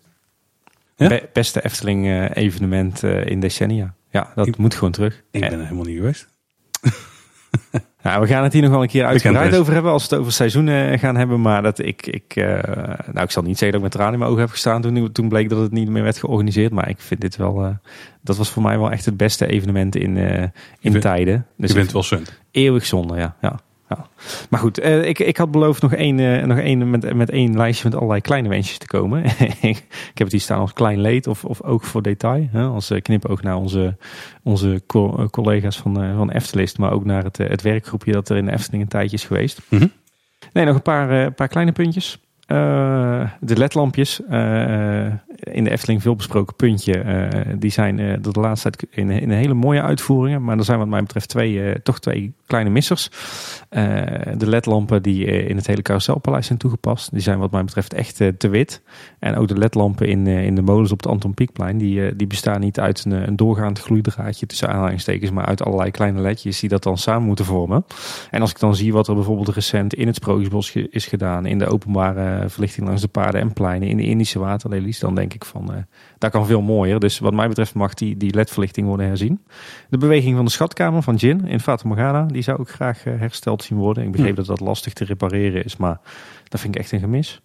Ja? Be- beste Efteling evenement in decennia. Ja, dat Ik- moet gewoon terug. Ik En- ben er helemaal niet geweest. Nou, we gaan het hier nog wel een keer uitgebreid over hebben als we het over seizoenen gaan hebben. Maar dat ik, ik, eh, nou, ik zal niet zeggen dat ik met tranen in mijn ogen heb gestaan toen, toen bleek dat het niet meer werd georganiseerd. Maar ik vind dit wel, eh, dat was voor mij wel echt het beste evenement in, eh, in vindt- tijden. Dus je bent wel sunt. Eeuwig zonde, ja. ja, ja. Maar goed, eh, ik, ik had beloofd nog één, eh, nog één met, met één lijstje met allerlei kleine wensjes te komen. ik heb het hier staan als klein leed of, of oog voor detail. Hè? Als eh, knipoog naar onze, onze co- collega's van, van Eftelist. Maar ook naar het, het werkgroepje dat er in de Efteling een tijdje is geweest. Mhm. Nee, nog een paar, paar kleine puntjes. Eh, de ledlampjes, eh, in de Efteling veel besproken puntje, eh, die zijn door de laatste tijd in, in hele mooie uitvoeringen. Maar er zijn wat mij betreft twee, toch twee kleine missers. De ledlampen die in het hele carouselpaleis zijn toegepast, die zijn wat mij betreft echt te wit. En ook de ledlampen in, in de molens op het Anton Pieckplein, die, die bestaan niet uit een, een doorgaand gloeidraadje tussen aanhalingstekens, maar uit allerlei kleine ledjes die dat dan samen moeten vormen. En als ik dan zie wat er bijvoorbeeld recent in het Sprookjesbos is gedaan, in de openbare verlichting langs de paden en pleinen, in de Indische waterlelies, dan denk ik van, eh dat kan veel mooier. Dus wat mij betreft mag die, die ledverlichting worden herzien. De beweging van de schatkamer van Jin in Fata Morgana, die zou ook graag eh, hersteld zien worden. Ik begreep Hm. dat dat lastig te repareren is, maar dat vind ik echt een gemis.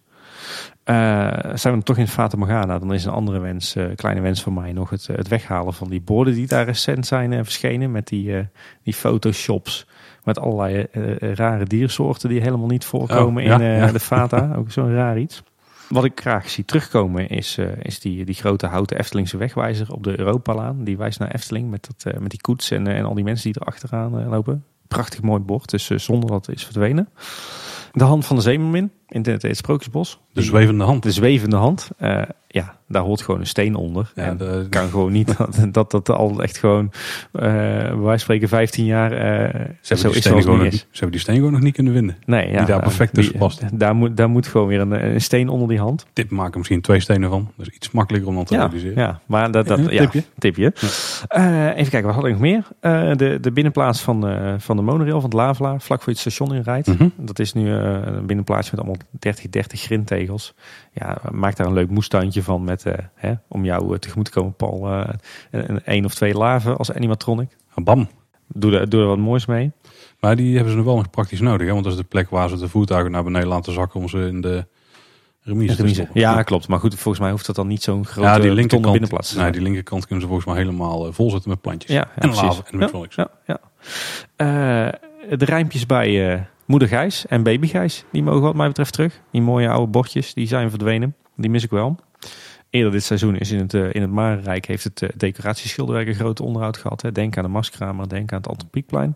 Eh, zijn we dan toch in Fata Morgana, dan is een andere wens, eh, kleine wens van mij nog het, het weghalen van die borden die daar recent zijn eh, verschenen met die, eh, die photoshops met allerlei eh, eh, rare diersoorten die helemaal niet voorkomen Oh, ja, in eh, de Fata. Ook zo'n raar iets. Wat ik graag zie terugkomen is, is die, die grote houten Eftelingse wegwijzer op de Europalaan. Die wijst naar Efteling met, dat, met die koets en, en al die mensen die er achteraan lopen. Prachtig mooi bord, dus zonder dat is verdwenen. De hand van de zeemermin in het, het Sprookjesbos. De zwevende hand. de zwevende hand. Eh, ja, daar hoort gewoon een steen onder. Ja, en de- kan gewoon niet dat dat, dat al echt gewoon, eh bij wijze van spreken, 15 jaar eh, Ze zo is gewoon nog, is. ze hebben die steen gewoon nog niet kunnen vinden. Nee, ja, die daar perfect tussen past. Daar moet, daar moet gewoon weer een, een steen onder die hand. Dit maken misschien twee stenen van. Dat is iets makkelijker om dan te Ja, realiseren. ja, maar dat, dat Ja, ja, tipje. tipje. Eh, even kijken, wat had ik nog meer? Eh, de, de binnenplaats van, eh, van de monorail van het Lavela, vlak voor je het station inrijdt. Mhm. Dat is nu eh, een binnenplaatsje met allemaal 30, 30 grindtegels. Ja, maak daar een leuk moestuintje van met, eh, hè, om jou eh, tegemoet te komen, Paul. eh, een, een één of twee laven als animatronic. Bam. Doe er, doe er wat moois mee. Maar die hebben ze nog wel nog praktisch nodig. Hè? Want dat is de plek waar ze de voertuigen naar beneden laten zakken om ze in de remise te stoppen. Ja, klopt. Maar goed, volgens mij hoeft dat dan niet zo'n grote ja, die linkerkant, binnenplaats nee, die linkerkant kunnen ze volgens mij helemaal eh, vol zetten met plantjes. Ja, ja, en laven en. Ja, ja. Eh, de rijmpjes bij eh, moeder Gijs en baby Gijs, die mogen wat mij betreft terug. Die mooie oude bordjes, die zijn verdwenen. Die mis ik wel. Eerder dit seizoen is in het, eh, in het Marenrijk heeft het eh, decoratieschilderwerk een groot onderhoud gehad. Hè. Denk aan de Marskramer, denk aan het Anton.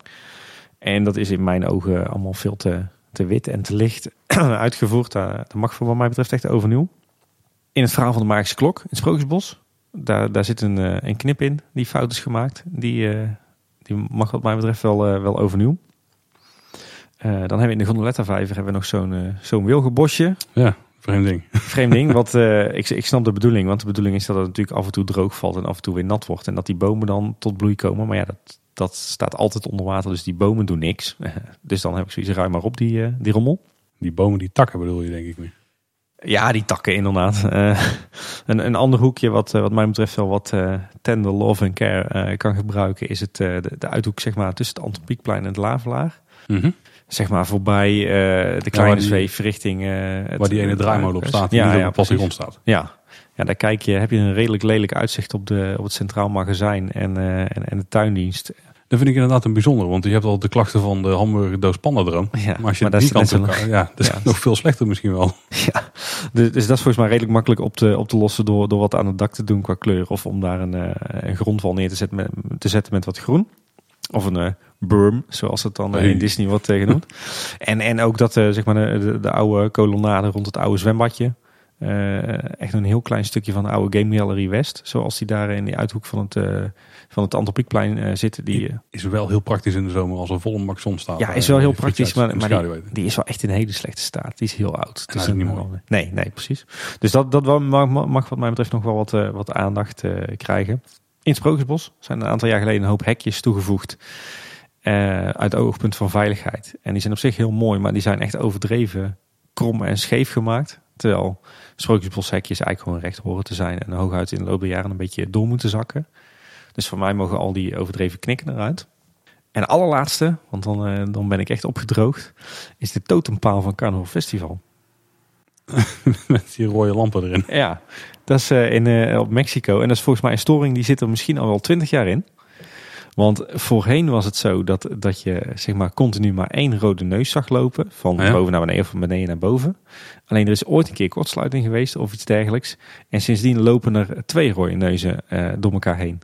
En dat is in mijn ogen allemaal veel te, te wit en te licht uitgevoerd. Dat mag voor wat mij betreft echt overnieuw. In het verhaal van de Magische Klok, in het Sprookjesbos, daar, daar zit een, eh, een knip in die fout is gemaakt. Die, die mag wat mij betreft wel, wel overnieuw. Eh, dan hebben we in de Gondoletta Vijver hebben we nog zo'n eh, zo'n wilgenbosje. Ja, vreemd ding. Vreemd ding, want eh, ik, ik snap de bedoeling. Want de bedoeling is dat het natuurlijk af en toe droog valt en af en toe weer nat wordt. En dat die bomen dan tot bloei komen. Maar ja, dat, dat staat altijd onder water, dus die bomen doen niks. dus dan heb ik zoiets, ruim maar op die, die rommel. Die bomen, die takken bedoel je denk ik meer. Ja, die takken inderdaad. Een, een ander hoekje wat, wat mij betreft wel wat tender love en care kan gebruiken... is het, de, de uithoek zeg maar, tussen het Anton Pieckplein en het Lavelaar. Mhm. Zeg maar voorbij eh, de kleine die- zweef richting... eh, het- Waar die ene het draaimolen op staat, die Ja, ja, op precies. staat. Ja. ja, daar kijk je, heb je een redelijk lelijk uitzicht op, de, op het Centraal Magazijn en, eh, en, en de tuindienst. Dat vind ik inderdaad een bijzonder, want je hebt al de klachten van de hamburgerdoos pandadroom. Ja, Maar als je maar die kant op kan, ja, dat is Ja. nog veel slechter misschien wel. Ja, dus, dus dat is volgens mij redelijk makkelijk op te, op te lossen door, door wat aan het dak te doen qua kleur. Of om daar een, eh, een grondwal neer te zetten, met, te zetten met wat groen. Of een eh berm, zoals het dan eh, in Disney wordt eh, genoemd. en, en ook dat eh, zeg maar de, de, de oude kolonnade rond het oude zwembadje. eh, echt een heel klein stukje van de oude Game Gallery West. Zoals die daar in die uithoek van het, eh van het Antropiekplein zit. Die, Is wel heel praktisch in de zomer als er volle bak zon staat. ja, is wel heel praktisch, maar, maar die, is wel echt in een hele slechte staat. Die is heel oud. hij is niet mooi. Nee, nee, precies. Dus dat, dat mag, mag- wat mij betreft nog wel wat, wat aandacht krijgen. In het Sprookjesbos zijn een aantal jaar geleden een hoop hekjes toegevoegd. Eh, uit oogpunt van veiligheid. En die zijn op zich heel mooi, maar die zijn echt overdreven krom en scheef gemaakt. Terwijl Sprookjesboshekjes eigenlijk gewoon recht horen te zijn. En hooguit in de loop der jaren een beetje door moeten zakken. Dus voor mij mogen al die overdreven knikken eruit. En allerlaatste, want dan, eh, dan ben ik echt opgedroogd, is de totempaal van Carnival Festival. Met die rode lampen erin. Ja, dat is eh, in, op Mexico. En dat is volgens mij een storing die zit er misschien al wel twintig jaar in. Want voorheen was het zo dat, dat je zeg maar continu maar één rode neus zag lopen. Van Ja. boven naar beneden of van beneden naar boven. Alleen er is ooit een keer kortsluiting geweest of iets dergelijks. En sindsdien lopen er twee rode neuzen eh, door elkaar heen.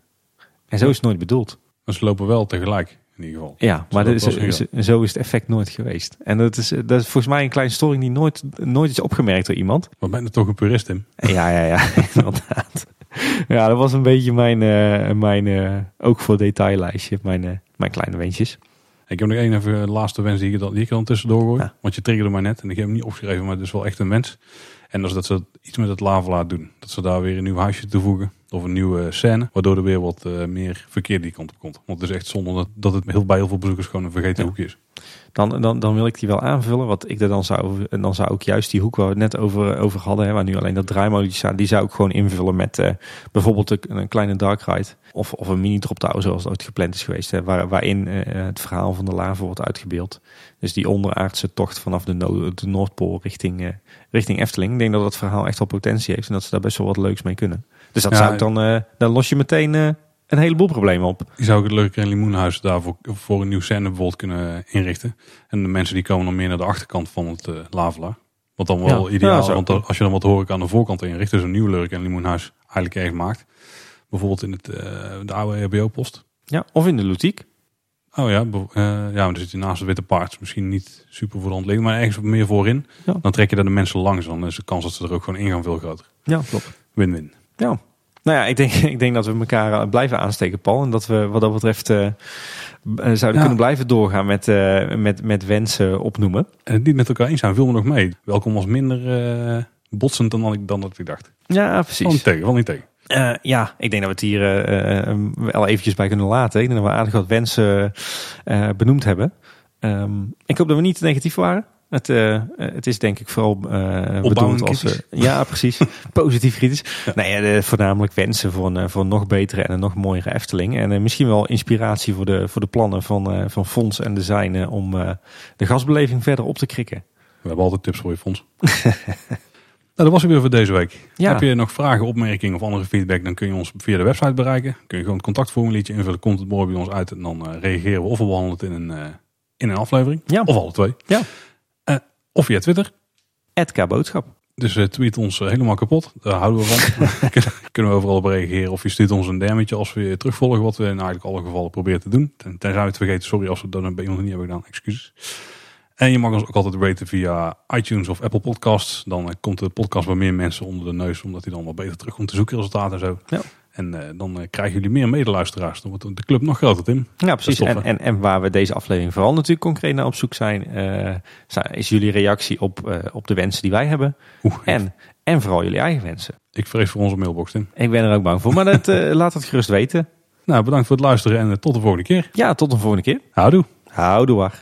En zo is het nooit bedoeld. Maar ze lopen wel tegelijk, in ieder geval. Ja, maar dat is, zo is het effect nooit geweest. En dat is, dat is volgens mij een kleine storing die nooit, nooit is opgemerkt door iemand. Maar ben je toch een purist, Tim? Ja, ja, ja, inderdaad. Ja, dat was een beetje mijn, eh, mijn eh, ook voor detaillijstje, mijn, eh, mijn kleine wensjes. Ik heb nog één even de laatste wens die ik, dan- die ik dan tussendoor gooi. Ja. Want je triggerde mij net en ik heb hem niet opgeschreven, maar het is wel echt een wens. En dat is dat ze iets met het lavelaar doen. Dat ze daar weer een nieuw huisje toevoegen. Of een nieuwe scène. Waardoor er weer wat eh, meer verkeer die kant op komt. Want het is echt zonde dat, dat het heel, bij heel veel bezoekers gewoon een vergeten Ja. hoekje is. Dan, dan, dan wil ik die wel aanvullen. Wat ik er dan zou. En dan zou ik juist die hoek waar we het net over, over hadden. Hè, waar nu alleen dat draaimodultje staat. Die zou ik gewoon invullen met eh, bijvoorbeeld een, een kleine dark ride. Of, of een mini drop tower zoals het ooit gepland is geweest. Hè, waar, waarin eh, het verhaal van de lava wordt uitgebeeld. Dus die onderaardse tocht vanaf de, no- de Noordpool richting, richting Efteling. Ik denk dat dat verhaal echt wel potentie heeft. En dat ze daar best wel wat leuks mee kunnen. Dus dat Ja, zou ik dan. eh, dan los je meteen eh, een heleboel problemen op. Die zou ik het en Limoenhuis daarvoor voor een nieuw scène bijvoorbeeld kunnen inrichten. En de mensen die komen dan meer naar de achterkant van het eh lavelaar. Wat dan wel Ja. ideaal Ja, Want als je dan wat horeca aan de voorkant inricht. Dus een nieuw Lurker en Limoenhuis eigenlijk erg maakt. Bijvoorbeeld in het, de oude RBO-post. Ja, of in de Lutique. Oh ja, eh, ja, maar dan zit je naast het Witte Paard. Misschien niet super voor de hand liggend, maar ergens meer voorin. Ja. Dan trek je daar de mensen langs. Dan is de kans dat ze er ook gewoon in gaan veel groter. Ja, klopt. Win-win. Ja. Nou ja, ik denk, ik denk dat we elkaar eh, blijven aansteken, Paul. En dat we wat dat betreft eh, eh, zouden Ja. kunnen blijven doorgaan met, eh, met, met wensen opnoemen. En het niet met elkaar eens zijn, vul me nog mee. Welkom was minder botsend dan, ik- dan dat ik dacht. Ja, Val niet precies. tegen, val niet tegen. Ja, ik denk dat we het hier wel eventjes bij kunnen laten. Ik denk dat we aardig wat wensen benoemd hebben. Ehm, ik hoop dat we niet negatief waren. Het, eh, eh, het is denk ik vooral eh bedoeld als... ja, precies. Positief kritisch. Ja, de- voornamelijk wensen voor een, voor een nog betere en een nog mooiere Efteling. En misschien wel inspiratie voor de, voor de plannen van, van Fons en Design eh, om de gasbeleving verder op te krikken. We hebben altijd tips voor je fonds. nou, dat was het weer voor deze week. Ja. Heb je nog vragen, opmerkingen of andere feedback, dan kun je ons via de website bereiken. Kun je gewoon het contactformuliertje invullen, komt het mooi bij ons uit en dan reageren we of we behandelen het in een, in een aflevering. Ja. Of alle twee. Ja. Of via Twitter. Edka Boodschap. Dus eh, tweet ons eh, helemaal kapot. Daar houden we van. Kunnen- we overal op reageren. Of je stuurt ons een DM'tje als we je terugvolgen. Wat we in eigenlijk alle gevallen proberen te doen. Ten, tenzij we het vergeten. Sorry als we dat dan bij iemand niet hebben gedaan. Excuses. En je mag ons ook altijd raten via iTunes of Apple Podcasts. Dan eh, komt de podcast bij meer mensen onder de neus. Omdat hij dan wat beter terugkomt te zoekresultaten en zo. Ja. En eh, dan eh, krijgen jullie meer medeluisteraars. Dan wordt de club nog groter, Tim. Ja, precies. En, en, en waar we deze aflevering vooral natuurlijk concreet naar op zoek zijn, eh, is jullie reactie op, op de wensen die wij hebben. Oeh, En, en vooral jullie eigen wensen. ik vrees voor onze mailbox, Tim. Ik ben er ook bang voor, maar dat, laat het gerust weten. Nou, bedankt voor het luisteren en tot de volgende keer. Ja, tot de volgende keer. Houdoe. Houdoe waar.